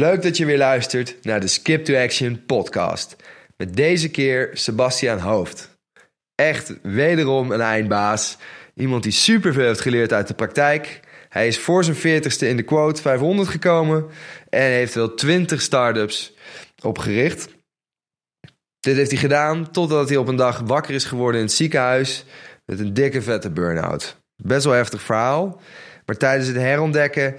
Leuk dat je weer luistert naar de Skip to Action podcast. Met deze keer Sebastian Hoofd. Echt wederom een eindbaas. Iemand die superveel heeft geleerd uit de praktijk. Hij is voor zijn 40ste in de quote 500 gekomen en heeft wel 20 start-ups opgericht. Dit heeft hij gedaan totdat hij op een dag wakker is geworden in het ziekenhuis met een dikke vette burn-out. Best wel heftig verhaal. Maar tijdens het herontdekken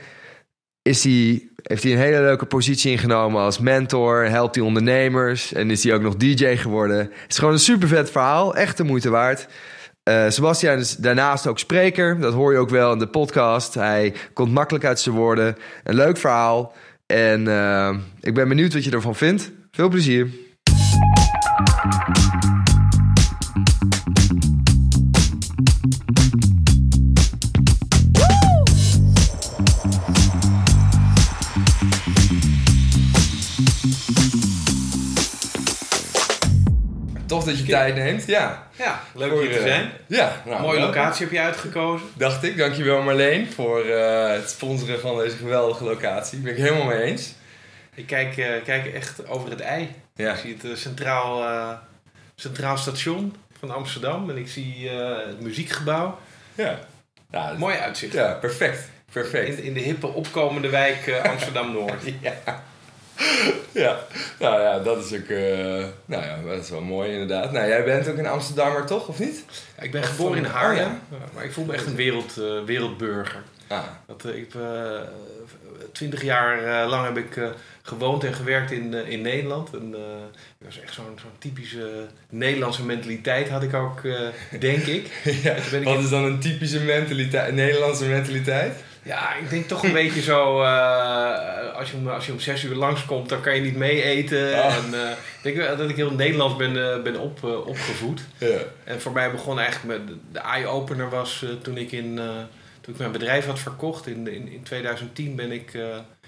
is hij, heeft hij een hele leuke positie ingenomen als mentor. Helpt hij ondernemers en is hij ook nog DJ geworden. Het is gewoon een super vet verhaal. Echt de moeite waard. Uh, Sebastian is daarnaast ook spreker. Dat hoor je ook wel in de podcast. Hij komt makkelijk uit zijn woorden. Een leuk verhaal. En uh, ik ben benieuwd wat je ervan vindt. Veel plezier. Dat je tijd neemt. Ja, Ja, leuk Voor, hier te eh, zijn. ja nou, Mooie welkom. locatie heb je uitgekozen. Dacht ik. Dankjewel Marleen voor eh, het sponsoren van deze geweldige locatie. Ben ik helemaal mee eens. Ik kijk, eh, kijk echt over het ei. Ja. Ik zie het centraal, centraal station van Amsterdam. En ik zie het muziekgebouw. Ja. Ja, Mooi uitzicht. ja perfect. Perfect. In, in de hippe opkomende wijk Amsterdam-Noord. Ja. Ja, nou ja, dat is ook, eh, nou ja, dat is wel mooi inderdaad. Nou, jij bent ook een Amsterdammer toch, of niet? Ja, ik ben geboren in Haarlem. oh Ja, Maar ik voel me echt een wereld, eh, wereldburger. Ah, Dat, eh, ik twintig jaar lang heb ik gewoond en gewerkt in, in Nederland. En, dat was echt zo'n zo'n typische Nederlandse mentaliteit had ik ook, denk ik. ja. toen ben ik Wat is dan een typische mentaliteit, Nederlandse mentaliteit? Ja, ik denk toch een beetje zo, eh, als, je om, als je om zes uur langskomt, dan kan je niet mee eten. Oh. En, eh, ik denk wel dat ik heel Nederlands ben, eh, ben op, opgevoed. Ja. En voor mij begon eigenlijk met de eye-opener was toen ik in toen ik mijn bedrijf had verkocht. In, in, in 2010 ben ik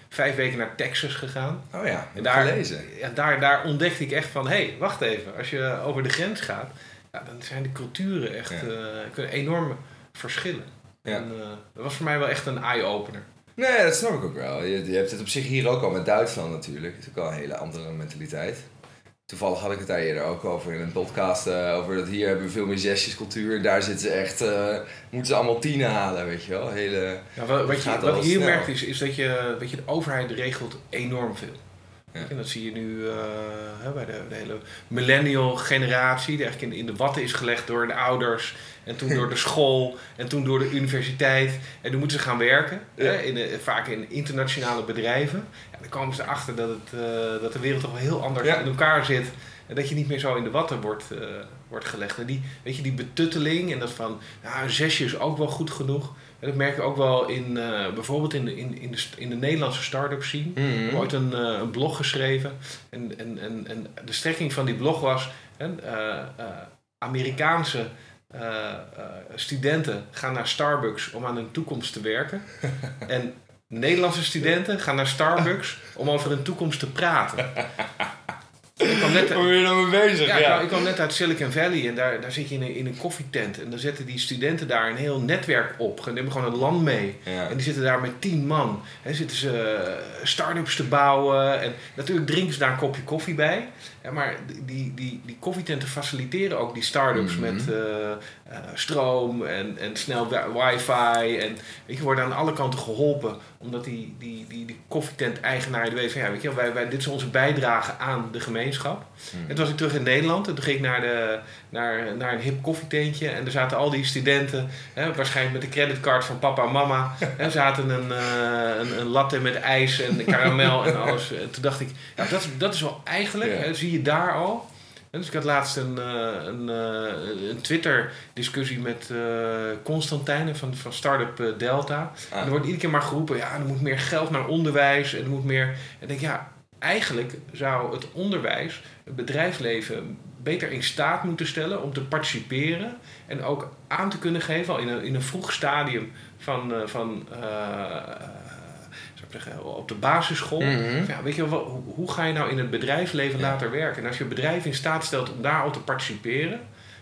vijf weken naar Texas gegaan. Oh ja, En daar, gelezen. ja, daar, daar ontdekte ik echt van, hé, hey, wacht even. Als je over de grens gaat, ja, dan zijn de culturen echt Ja. kunnen enorm verschillen. Ja. En, eh, dat was voor mij wel echt een eye-opener. Nee, dat snap ik ook wel. Je, je hebt het op zich hier ook al met Duitsland natuurlijk. Het is ook al een hele andere mentaliteit. Toevallig had ik het daar eerder ook over in een podcast. eh, over dat hier hebben we veel meer zesjescultuur. Daar zitten ze echt, eh, moeten ze allemaal tienen halen, weet je wel. Hele, Ja, wat, je, wat je hier snel. merkt is, is dat, je, weet je, de overheid regelt enorm veel. En dat zie je nu eh, bij de, de hele millennial generatie, die eigenlijk in, in de watten is gelegd door de ouders. En toen door de school en toen door de universiteit. En nu moeten ze gaan werken, Ja. hè, in de, vaak in internationale bedrijven. Ja, dan komen ze erachter dat, het, eh, dat de wereld toch wel heel anders Ja. in elkaar zit. En dat je niet meer zo in de watten wordt, eh, wordt gelegd. En die, weet je, die betutteling en dat van, ja, een zesje is ook wel goed genoeg. En dat merk ik ook wel in, eh, bijvoorbeeld in de, in, in, de, in de Nederlandse start-up scene. Ik heb ooit een, eh, een blog geschreven. En, en, en, en de strekking van die blog was... hè, eh, Amerikaanse studenten gaan naar Starbucks om aan hun toekomst te werken. en Nederlandse studenten gaan naar Starbucks om over hun toekomst te praten. Ik kwam net, ben je dan mee bezig? ja, Ja, Ik, kwam, ik kwam net uit Silicon Valley en daar, daar zit je in een, in een koffietent. En dan zetten die studenten daar een heel netwerk op. Die hebben gewoon een land mee. Ja. En die zitten daar met tien man. En zitten ze eh, start-ups te bouwen. En natuurlijk drinken ze daar een kopje koffie bij. Ja, maar die, die, die koffietenten faciliteren ook die start-ups Mhm. met eh, eh, stroom en, en snel wi- wifi. En weet je, worden aan alle kanten geholpen. Omdat die, die, die, die koffietent-eigenaar weet van ja, weet je, wij, wij, dit is onze bijdrage aan de gemeenschap. Mhm. En toen was ik terug in Nederland. En toen ging ik naar, de, naar, naar een hip koffietentje. En er zaten al die studenten, hè, waarschijnlijk met de creditcard van papa en mama. En zaten een, eh, een, een latte met ijs en karamel en alles. En toen dacht ik, ja, dat, is- dat is wel eigenlijk, Ja. hè, zie je daar al. En dus ik had laatst een, eh, een, eh, een Twitter-discussie met eh Constantijn van, van Startup Delta. En Ah. er wordt iedere keer maar geroepen, ja, er moet meer geld naar onderwijs. En er moet meer... En ik denk, ja, eigenlijk zou het onderwijs, het bedrijfsleven... beter in staat moeten stellen om te participeren... en ook aan te kunnen geven, al in een, in een vroeg stadium van... van eh, zou ik zeggen, op de basisschool. Mhm. Ja, weet je wel, hoe, ga je nou in het bedrijfsleven Ja. laten werken? En als je een bedrijf in staat stelt om daar al te participeren,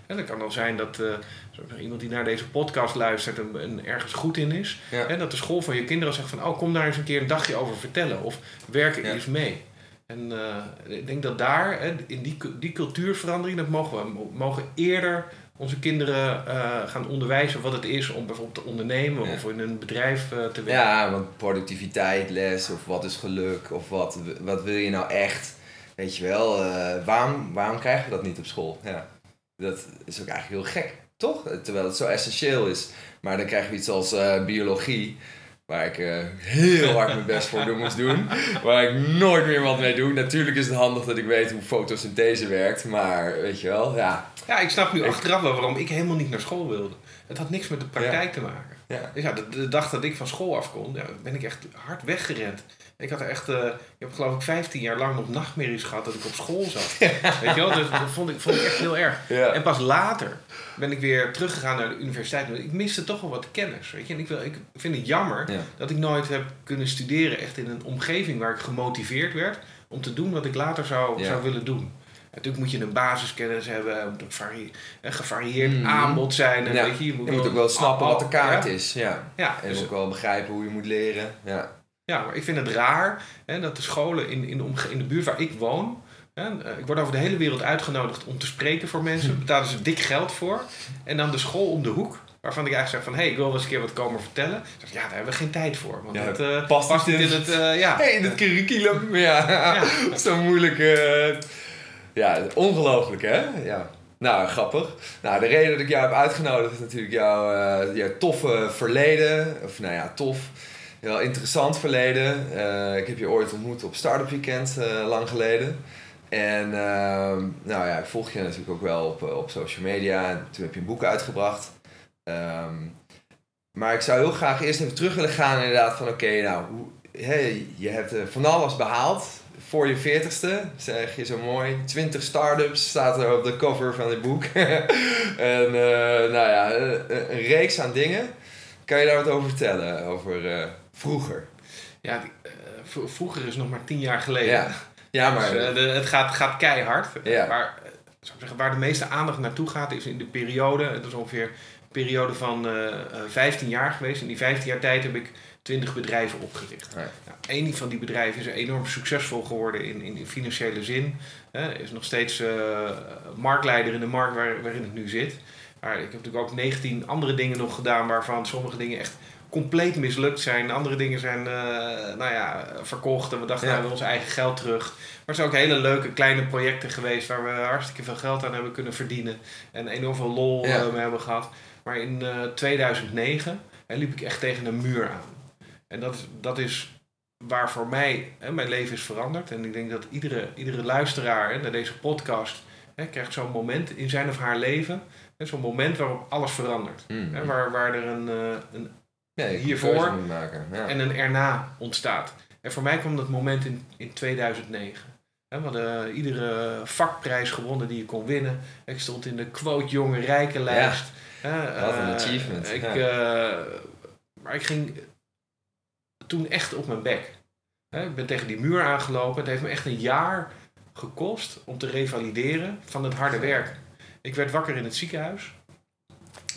En dat kan dan zijn dat uh, iemand die naar deze podcast luistert en, en ergens goed in is. Ja. En dat de school van je kinderen zegt van... oh, kom daar eens een keer een dagje over vertellen. Of werk er Ja. eens mee. En eh, ik denk dat daar, in die, die cultuurverandering... dat mogen we mo- mogen eerder onze kinderen eh, gaan onderwijzen... wat het is om bijvoorbeeld te ondernemen... Ja. of in een bedrijf eh, te werken. Ja, want productiviteit, les of wat is geluk of wat, wat wil je nou echt? Weet je wel, eh, waarom, waarom krijgen we dat niet op school? Ja, dat is ook eigenlijk heel gek, toch? Terwijl het zo essentieel is. Maar dan krijgen we iets als biologie, waar ik eh, heel hard mijn best voor moest doen. Waar ik nooit meer wat mee doe. Natuurlijk is het handig dat ik weet hoe fotosynthese werkt, maar weet je wel, ja. Ja, ik snap nu achteraf wel waarom ik helemaal niet naar school wilde. Het had niks met de praktijk te maken. ja. Dus ja, de, de dag dat ik van school af kon, ja, ben ik echt hard weggerend. Ik had er echt, eh, ik heb geloof ik 15 jaar lang nog nachtmerries gehad dat ik op school zat. Weet je wel, dus dat vond ik, vond ik echt heel erg. Ja. En pas later ben ik weer teruggegaan naar de universiteit. Ik miste toch wel wat kennis, weet je. En ik, wil, ik vind het jammer Ja. dat ik nooit heb kunnen studeren echt in een omgeving waar ik gemotiveerd werd om te doen wat ik later zou, zou willen doen. Natuurlijk moet je een basiskennis hebben, moet een een gevarieerd Mhm. aanbod zijn. En weet je, je moet, Je moet ook wel snappen wat de kaart is, ja. Ja, En dus- ook wel begrijpen hoe je moet leren, ja. Ja, maar ik vind het raar hè, dat de scholen in, in, de omge- in de buurt waar ik woon. Hè, eh, ik word over de hele wereld uitgenodigd om te spreken voor mensen. Daar betalen ze dik geld voor. En dan de school om de hoek. Waarvan ik eigenlijk zeg van, hé, hey, ik wil wel eens een keer wat komen vertellen. Zeg, ja, daar hebben we geen tijd voor. Want Ja, dat eh, past past, niet in het... eh, ja. Hey, in het curriculum. Ja, Ja. zo moeilijk. ja, ongelooflijk hè? Ja. Nou, grappig. Nou, de reden dat ik jou heb uitgenodigd is natuurlijk jouw, jouw toffe verleden. Of nou ja, tof. Heel interessant verleden. Eh, ik heb je ooit ontmoet op Startup Weekend, eh, lang geleden. En ehm, nou ja, ik volg je natuurlijk ook wel op, eh, op social media. En toen heb je een boek uitgebracht. Ehm, maar ik zou heel graag eerst even terug willen gaan inderdaad van oké, nou, hey, je hebt van alles behaald voor je veertigste, zeg je zo mooi. 20 start-ups staat er op de cover van dit boek. en nou ja, een reeks aan dingen. Kan je daar wat over vertellen, over vroeger? Ja, eh, vroeger is nog maar tien jaar geleden. Ja, ja maar... Dus, eh, de- het gaat, gaat keihard. Ja. Maar eh, zou ik zeggen, waar de meeste aandacht naartoe gaat, is in de periode. Dat is ongeveer een periode van eh, eh, 15 jaar geweest. In die 15 jaar tijd heb ik 20 bedrijven opgericht. Ja. Nou, Eén van die bedrijven is enorm succesvol geworden in, in, in financiële zin. Is nog steeds marktleider in de markt waar, waarin het nu zit. Maar ik heb natuurlijk ook 19 andere dingen nog gedaan waarvan sommige dingen echt compleet mislukt zijn. Andere dingen zijn eh, nou ja, verkocht en we dachten Ja. nou, we ons eigen geld terug. Maar het zijn ook hele leuke kleine projecten geweest waar we hartstikke veel geld aan hebben kunnen verdienen. En enorm veel lol Ja. eh, mee hebben gehad. Maar in eh, 2009 hè, liep ik echt tegen een muur aan. En dat, is- dat is waar voor mij hè, mijn leven is veranderd. En ik denk dat iedere, iedere luisteraar hè, naar deze podcast hè, krijgt zo'n moment in zijn of haar leven. Zo'n moment waarop alles verandert. Hmm. Hè, waar, waar er een, een Ja, hiervoor maken. Ja. en een erna ontstaat. En voor mij kwam dat moment in, in 2009. Hè, We hadden iedere vakprijs gewonnen die je kon winnen. Ik stond in de quote jonge rijke lijst. Hè, Wat een eh, achievement, Ik, eh, maar ik ging toen echt op mijn bek. Ik ben tegen die muur aangelopen. Het heeft me echt een jaar gekost om te revalideren van het harde werken. Ik werd wakker in het ziekenhuis.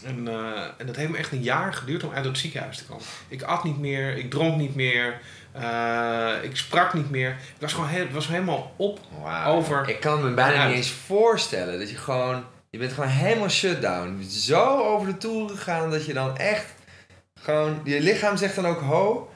En, eh, en dat heeft me echt een jaar geduurd om uit het ziekenhuis te komen. Ik at niet meer, ik dronk niet meer, eh, ik sprak niet meer. Ik was gewoon heel, het was helemaal op. Wauw. over- Ik kan me bijna niet eens voorstellen dat je gewoon... Je bent gewoon helemaal shutdown. Je bent zo over de toeren gegaan dat je dan echt gewoon... Je lichaam zegt dan ook ho.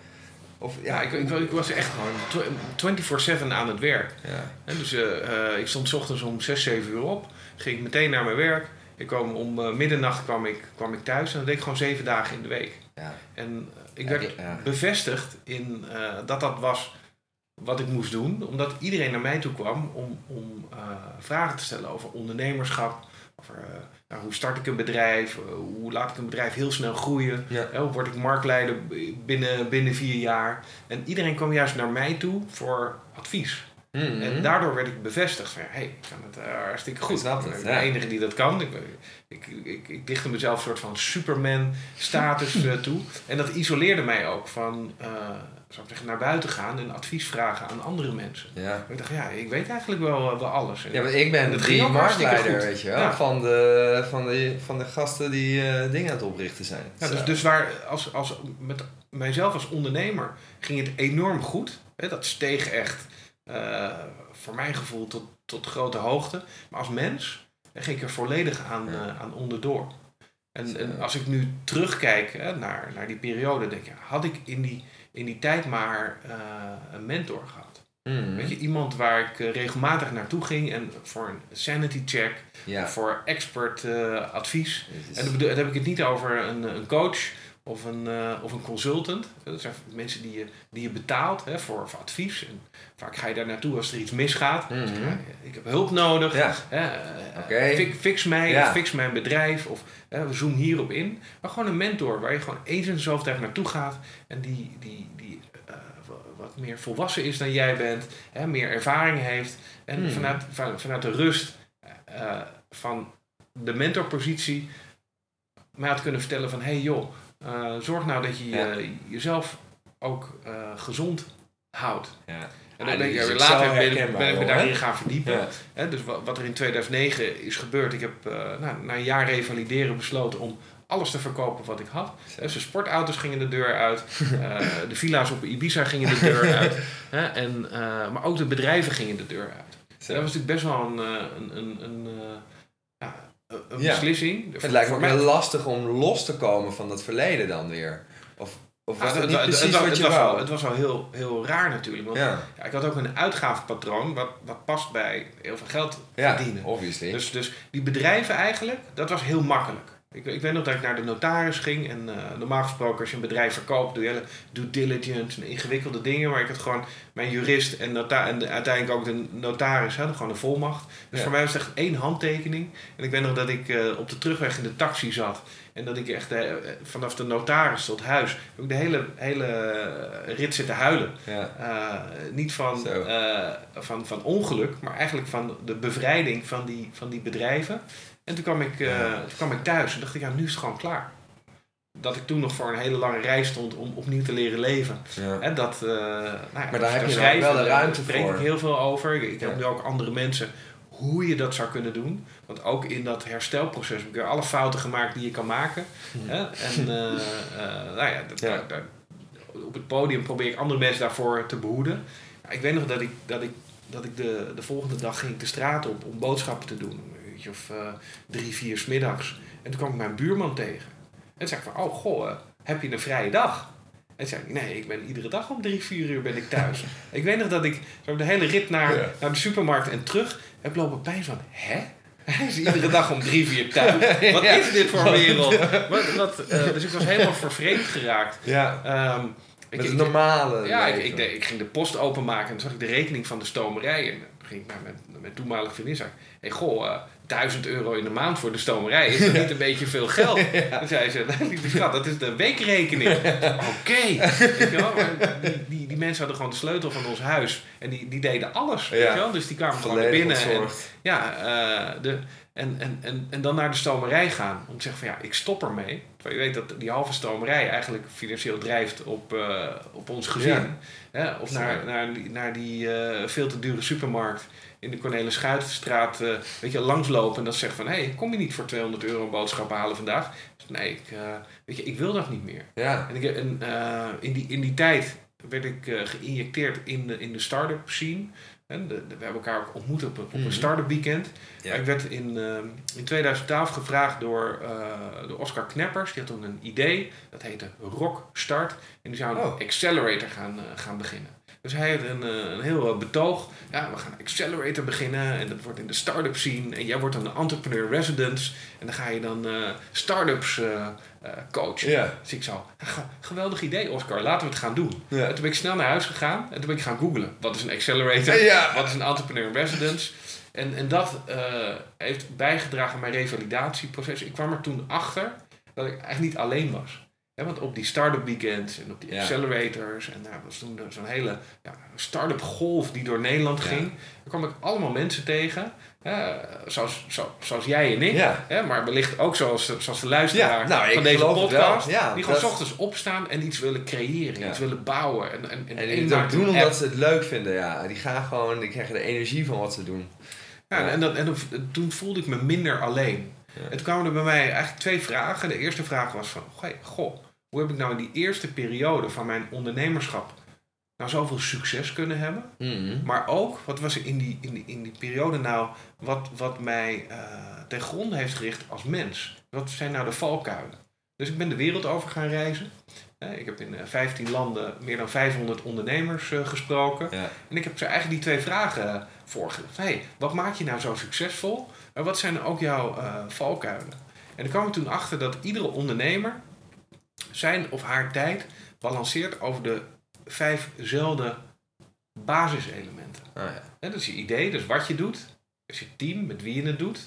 Of Ja, ja, ik, ik, ik was echt gewoon tw- 24-7 aan het werk. ja. En dus eh, ik stond 's ochtends om 6, 7 uur op. Ging ik meteen naar mijn werk. Ik kwam om eh, middernacht kwam ik, kwam ik thuis. En dat deed ik gewoon zeven dagen in de week. ja. En eh, ik werd ja. bevestigd in eh, dat dat was wat ik moest doen. Omdat iedereen naar mij toe kwam om, om vragen te stellen over ondernemerschap. Over nou, hoe start ik een bedrijf? hoe laat ik een bedrijf heel snel groeien? Ja. hoe word ik marktleider binnen, binnen vier jaar? En iedereen kwam juist naar mij toe voor advies. Mhm. En daardoor werd ik bevestigd van, hé, hey, ik kan het eh, hartstikke goed. Ik snap het, Ik ja. ben de enige die dat kan. Ik, ik, ik, ik dichtte mezelf een soort van Superman-status eh, toe. En dat isoleerde mij ook van, zou ik zeggen, naar buiten gaan en advies vragen aan andere mensen. Ja. Ik dacht, ja, ik weet eigenlijk wel, wel alles. En Ja, want ik ben de marktleider, weet je wel. Ja. Van, de, van, de, van de gasten die dingen aan het oprichten zijn. Ja, dus, dus waar als, als, met mijzelf als ondernemer ging het enorm goed. Hè, dat steeg echt, eh, voor mijn gevoel, tot, tot grote hoogte. Maar als mens ging ik er volledig aan, Ja. eh, aan onderdoor. En, en als ik nu terugkijk hè, naar, naar die periode, denk ik, had ik in die, in die tijd maar eh, een mentor gehad. Mhm. Weet je, iemand waar ik regelmatig naartoe ging en voor een sanity check, Ja. voor expert advies. Is- En dan heb ik het niet over een, een coach of een, eh, of een consultant. Dat zijn mensen die je, die je betaalt hè, voor, voor advies. En vaak ga je daar naartoe als er iets misgaat. Mhm. Ja, ik heb hulp nodig. Ja. Hè, eh, fix, fix mij, Ja. fix mijn bedrijf. Of hè, we zoomen hierop in. Maar gewoon een mentor waar je gewoon eens in de zoveel tijd naartoe gaat. En die, die, die eh, wa- wat meer volwassen is dan jij bent. Hè, meer ervaring heeft. En Hmm. vanuit, van- vanuit de rust eh, van de mentorpositie mij had kunnen vertellen van... hé hey joh, eh, zorg nou dat je Ja. je- jezelf ook eh, gezond houdt. ja. En Ah, dan ben ik er later ben, ik- me daarin gaan verdiepen. Ja. Hè, dus wat, wat er in 2009 is gebeurd, ik heb eh, nou, na een jaar revalideren besloten om alles te verkopen wat ik had. Dus de sportauto's gingen de deur uit, de villa's op Ibiza gingen de deur uit, hè, en, maar ook de bedrijven gingen de deur uit. Dat was natuurlijk best wel een, een, een, een, een- Ja. beslissing. Het lijkt me heel lastig om los te komen van dat verleden dan weer. Of, of was Ah, het, niet het- precies het wat je was wou? al, het was al heel, heel raar natuurlijk. Want ja, ja, ik had ook een uitgavenpatroon wat, wat past bij heel veel geld ja verdienen. obviously. Dus, dus die bedrijven eigenlijk, dat was heel makkelijk. Ik, ik weet nog dat ik naar de notaris ging. En eh, normaal gesproken als je een bedrijf verkoopt, doe je hele due diligence en ingewikkelde dingen. Maar ik had gewoon mijn jurist en, nota en de- uiteindelijk ook de notaris hadden gewoon een volmacht. Dus Ja. voor mij was het echt één handtekening. En ik weet nog dat ik eh, op de terugweg in de taxi zat. En dat ik echt eh, vanaf de notaris tot huis, heb ik de hele, hele rit zitten huilen. ja. Niet van, van, van ongeluk, maar eigenlijk van de bevrijding van die, van die bedrijven. En toen kwam, ik, eh, toen kwam ik thuis en dacht ik, ja, nu is het gewoon klaar. Dat ik toen nog voor een hele lange reis stond om opnieuw te leren leven. ja. En dat, eh, nou ja, Maar daar heb je schrijven, wel de daar ruimte spreek voor. ik heel veel over. Ik, ik heb nu ook andere mensen hoe je dat zou kunnen doen. Want ook in dat herstelproces heb ik alle fouten gemaakt die je kan maken. Hm. Hè? En eh, nou ja, dat, Ja. daar- daar- op het podium probeer ik andere mensen daarvoor te behoeden. Ik weet nog dat ik, dat ik, dat ik de, de volgende dag ging ik de straat op om boodschappen te doen. Uurtje of eh, drie, vier 's middags. En toen kwam ik mijn buurman tegen. En zei ik van, oh goh, eh, heb je een vrije dag? En zei ik, nee, ik ben iedere dag om drie, vier uur ben ik thuis. ik weet nog dat ik zo de hele rit naar, Ja. naar de supermarkt en terug heb lopen pijn van, hè? Hij is iedere dag om drie, vier thuis. Wat Ja. is dit voor een wereld? Wat, wat, eh, dus ik was helemaal vervreemd geraakt. ja. Ehm, ik, Met het ik- normale ja, ik, ik, ging de post openmaken en toen zag ik de rekening van de stomerij. En toen ging ik naar mijn, mijn toenmalige vriendin en zei hey, goh, 1000 euro in de maand voor de stomerij, is dat niet een beetje veel geld? Toen zei ze, "Nee, lieve schat, dat is de weekrekening. Oké. Die, die, die mensen hadden gewoon de sleutel van ons huis en die, die deden alles. Weet Ja. je wel? Dus die kwamen gewoon naar binnen. En, ja, eh, de, en, en, en, en dan naar de stomerij gaan. Om te zeggen van ja, ik stop ermee. Terwijl je weet dat die halve stomerij eigenlijk financieel drijft op, eh, op ons gezin. Ja. Hè? Of naar, naar die, naar die eh, veel te dure supermarkt in de Cornelis Schuitstraat. eh weet je, langslopen en dat zegt van... hé, hey, kom je niet voor 200 euro boodschappen halen vandaag? Dus nee, ik, eh, weet je, ik wil dat niet meer. Ja. En, ik, en eh, in, die, in die tijd werd ik geïnjecteerd in de, in de start-up scene. En de, de- we hebben elkaar ook ontmoet op, een- op Mhm. een start-up weekend. Ja. Ik werd in, in 2012 gevraagd door, door Oscar Kneppers. Die had toen een idee, dat heette Rock Start. En die zou een Oh. accelerator gaan, gaan beginnen. Dus hij had een, eh, een heel eh, betoog. Ja, we gaan accelerator beginnen. En dat wordt in de start-up scene. En jij wordt dan een entrepreneur residence. En dan ga je dan eh start-ups coachen. Ja. Dus ik zo, "Ge- geweldig idee Oscar, laten we het gaan doen. En toen ben ik snel naar huis gegaan en toen ben ik gaan googlen. Wat is een accelerator? Wat is een entrepreneur residence? En, en dat heeft bijgedragen aan mijn revalidatieproces. Ik kwam er toen achter dat ik eigenlijk niet alleen was. Want op die start-up weekends en op die Ja. accelerators. En daar was toen zo'n hele ja, start-up golf die door Nederland Ja. ging. Daar kwam ik allemaal mensen tegen. hè, zoals, zo, zoals jij en ik. Ja. Hè, maar wellicht ook zoals, zoals de luisteraar Ja, nou, van deze het podcast. Ja, die gewoon dat- s ochtends opstaan en iets willen creëren. Ja. Iets willen bouwen. En, en, en, En die het ook doen app. omdat ze het leuk vinden, ja. Die gaan gewoon, die krijgen de energie van wat ze doen. Ja, en, dat, en toen voelde ik me minder alleen. Ja. En toen kwamen er bij mij eigenlijk twee vragen. De eerste vraag was van, goh, hoe heb ik nou in die eerste periode van mijn ondernemerschap nou zoveel succes kunnen hebben? Mhm. Maar ook, wat was er in die, in die, in die periode nou, wat, wat mij eh ten gronde heeft gericht als mens? Wat zijn nou de valkuilen? Dus ik ben de wereld over gaan reizen. Eh, Ik heb in eh, 15 landen meer dan 500 ondernemers eh, gesproken. Ja. En ik heb ze eigenlijk die twee vragen voorgelegd. hey, wat maakt je nou zo succesvol? Maar wat zijn ook jouw eh, valkuilen? En ik kwam er toen achter dat iedere ondernemer zijn of haar tijd balanceert over de vijfzelfde basiselementen. Ah, ja. Dat is je idee, dus wat je doet. Dat is je team, met wie je het doet.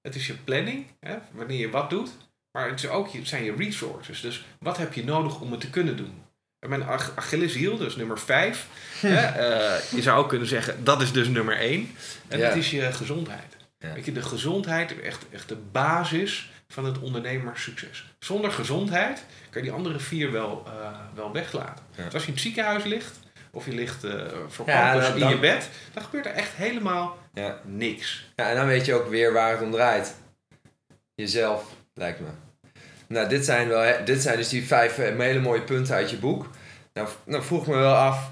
Het is je planning, hè, wanneer je wat doet. Maar het, is ook, het zijn je resources. Dus wat heb je nodig om het te kunnen doen? En mijn Ach- Achilleshiel, dus nummer vijf. hè, eh, je zou ook kunnen zeggen, dat is dus nummer één. En Ja. dat is je gezondheid. Ja. Weet je, de gezondheid echt, echt de basis van het ondernemerssucces. Zonder gezondheid kan je die andere vier wel, eh, wel weglaten. Ja. Dus als je in het ziekenhuis ligt, of je ligt eh voor Ja, pampers dan- in dan- je bed, dan gebeurt er echt helemaal Ja. niks. ja, en dan weet je ook weer waar het om draait. Jezelf, lijkt me. Nou, dit zijn, wel, dit zijn dus die vijf eh, hele mooie punten uit je boek. Nou, nou vroeg me wel af,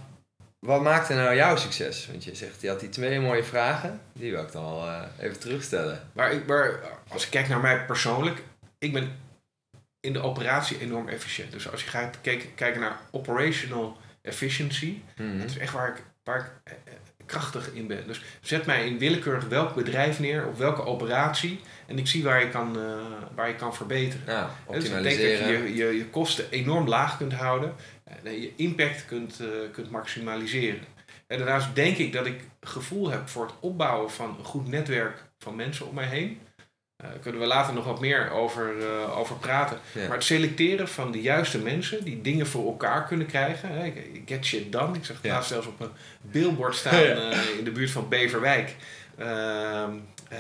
wat maakte nou jouw succes? Want je zegt, je had die twee mooie vragen. Die wil ik dan al eh, even terugstellen. Maar, ik, maar als ik kijk naar mij persoonlijk, ik ben in de operatie enorm efficiënt. Dus als je gaat kijken, kijken naar operational efficiency, Mhm. dat is echt waar ik, waar ik eh, eh, krachtig in ben. Dus zet mij in willekeurig welk bedrijf neer, of welke operatie, en ik zie waar je kan, eh, waar je kan verbeteren. Nou, Dus dat betekent dat optimaliseren. je, je je kosten enorm laag kunt houden en je impact kunt, kunt maximaliseren. En daarnaast denk ik dat ik gevoel heb voor het opbouwen van een goed netwerk van mensen om mij heen. Daar kunnen we later nog wat meer over, eh, over praten. Ja. Maar het selecteren van de juiste mensen die dingen voor elkaar kunnen krijgen. Hè, get shit done. Ik zag het Ja. laatst zelfs op een billboard staan Ja. eh, in de buurt van Beverwijk. Ehm, eh,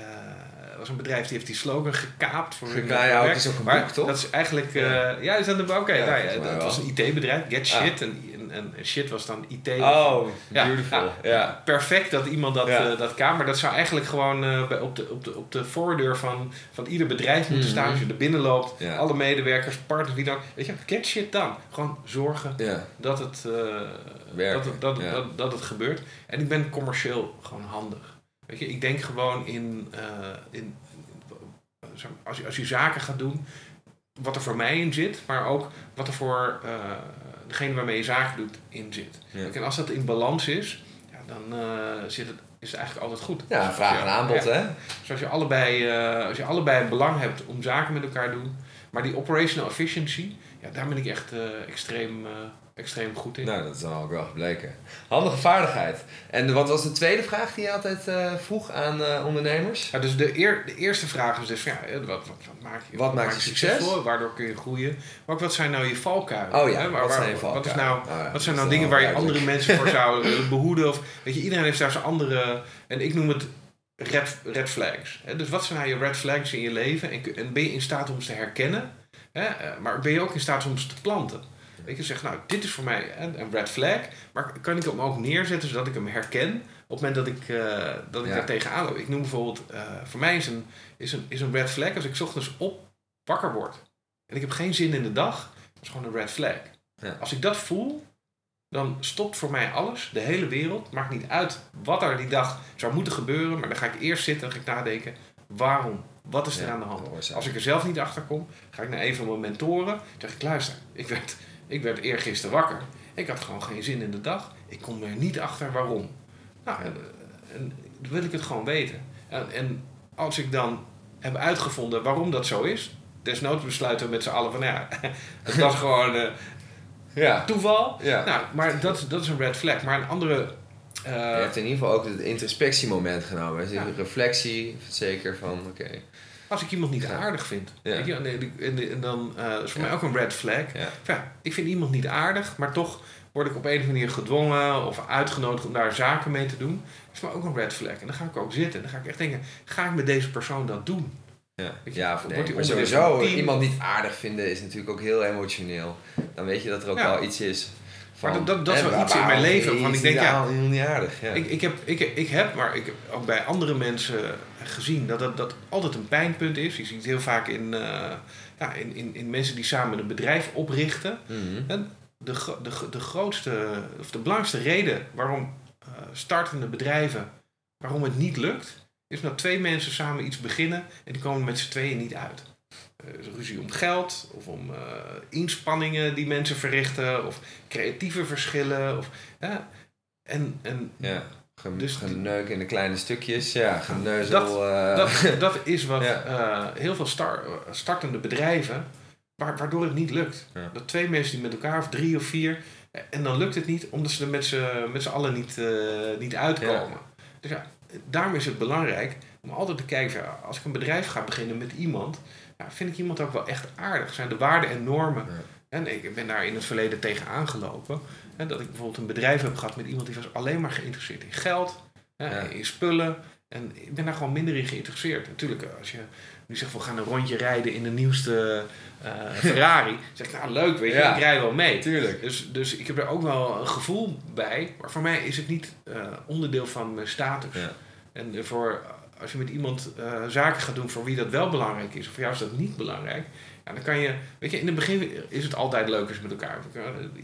er was een bedrijf die heeft die slogan gekaapt voor hun Ja, ook is ook een boek, toch? Dat is eigenlijk... Ja. is dat een Oké, dat was een IT-bedrijf. Get Ah. shit. En, en, shit was dan IT. Oh, Ja, beautiful. ja. Ja. Perfect dat iemand dat, Ja. eh, dat kan. Maar dat zou eigenlijk gewoon eh, bij- op, de, op, de, op de voordeur van, van ieder bedrijf moeten staan. Mhm. Als je er binnen loopt. Ja. Alle medewerkers, partners, wie dan. Weet je, get shit dan. Gewoon zorgen dat het, eh, Werken, dat, het, dat, dat, dat het gebeurt. En ik ben commercieel gewoon handig. Weet je, ik denk gewoon in, in, als, je, als je zaken gaat doen, wat er voor mij in zit, maar ook wat er voor degene waarmee je zaken doet in zit. Ja. En als dat in balans is, ja, dan eh, zit het, is het eigenlijk altijd goed. Ja, vraag en aanbod, hè? Dus als je, allebei, eh, als je allebei een belang hebt om zaken met elkaar te doen, maar die operational efficiency, ja, daar ben ik echt eh, extreem, extreem goed in. Nou, dat dan ook wel gebleken. Handige vaardigheid. En wat was de tweede vraag die je altijd eh, vroeg aan eh, ondernemers? Ja, dus de, eer, de eerste vraag is dus, ja, eh, wat, wat, wat maak je, Wat maakt je succes? succesvol? Waardoor kun je groeien? Maar ook wat zijn nou je valkuilen? Oh ja, Hè? Waar- wat zijn je Wat, is valkuilen? nou, ja, wat zijn nou dingen waar je andere mensen voor zouden willen behoeden? Of, weet je, iedereen heeft daar zijn andere... En ik noem het red, red flags. Hè? Dus wat zijn nou je red flags in je leven? En, ben je in staat om ze te herkennen? Hè? Maar ben je ook in staat om ze te planten? Weet je, zeg, nou, dit is voor mij een een red flag. Maar kan ik hem ook neerzetten zodat ik hem herken op het moment dat ik, eh, dat ik Ja. daar tegenaan loop? Ik noem bijvoorbeeld, eh, voor mij is een, is, een, is een red flag als ik 's ochtends op wakker word. En ik heb geen zin in de dag. Dat is gewoon een red flag. Ja. Als ik dat voel, dan stopt voor mij alles, de hele wereld. Maakt niet uit wat er die dag zou moeten gebeuren. Maar dan ga ik eerst zitten en ga ik nadenken, waarom? Wat is er Ja, aan de hand? Als ik er zelf niet achter kom, ga ik naar een van mijn mentoren. Dan zeg ik, luister, ik werd, ik werd eergisteren wakker. Ik had gewoon geen zin in de dag. Ik kom er niet achter waarom. Nou, en, wil ik het gewoon weten. En, en als ik dan heb uitgevonden waarom dat zo is... Desnoods besluiten we met z'n allen van, ja, het was gewoon eh, Ja. toeval. ja. Nou, maar dat, dat is een red flag. Maar een andere... eh, je hebt in ieder geval ook het introspectiemoment genomen. Dus Ja. reflectie, zeker van, oké. Als ik iemand niet Ja. aardig vind. Ja. Weet je, en, en, en- en dan dat is voor mij ook een red flag. Ja. Ik vind iemand niet aardig, maar toch word ik op een of andere manier gedwongen of uitgenodigd om daar zaken mee te doen. Dat is voor mij ook een red flag. En dan ga ik ook zitten. Dan ga ik echt denken, ga ik met deze persoon dat doen? Ja, je, ja wordt nee. die Maar sowieso, van iemand niet aardig vinden is natuurlijk ook heel emotioneel. Dan weet je dat er ook wel iets is. Maar dat- dat- is wel iets in mijn leven iets ik denk, ja, heel niet aardig. Ja. Ik, ik, heb, ik, ik heb, maar ik heb ook bij andere mensen gezien dat dat, dat altijd een pijnpunt is. Je ziet het heel vaak in, eh, ja, in, in, in mensen die samen een bedrijf oprichten. Mhm. En de, de, de grootste, of de belangrijkste reden waarom eh, startende bedrijven, waarom het niet lukt, is omdat twee mensen samen iets beginnen en die komen met z'n tweeën niet uit. Eh, is ruzie om geld of om inspanningen die mensen verrichten of creatieve verschillen. Of, ja. en, en Ja. Ge- Dus- geneuk in de kleine stukjes. Ja, geneuzel. eh, dat, dat is wat Ja. eh, heel veel star- startende bedrijven, wa- waardoor het niet lukt. Ja. Dat twee mensen die met elkaar, of drie of vier, en dan lukt het niet omdat ze er met z'n, allen niet, eh, niet uitkomen. Dus ja, daarom is het belangrijk om altijd te kijken, als ik een bedrijf ga beginnen met iemand, ja, vind ik iemand ook wel echt aardig. Zijn de waarden en normen. En ik ben daar in het verleden tegen aangelopen. Dat ik bijvoorbeeld een bedrijf heb gehad met iemand die was alleen maar geïnteresseerd in geld, Ja. in spullen. En ik ben daar gewoon minder in geïnteresseerd. Natuurlijk, als je nu zegt, we gaan een rondje rijden in de nieuwste eh, Ferrari. zeg ik, nou leuk, weet je, Ja. ik rij wel mee. Tuurlijk. Dus, dus ik heb er ook wel een gevoel bij. Maar voor mij is het niet eh, onderdeel van mijn status. Ja. En eh, voor, als je met iemand zaken gaat doen voor wie dat wel belangrijk is, of voor jou is dat niet belangrijk, ja, dan kan je, weet je, in het begin is het altijd leuk als met elkaar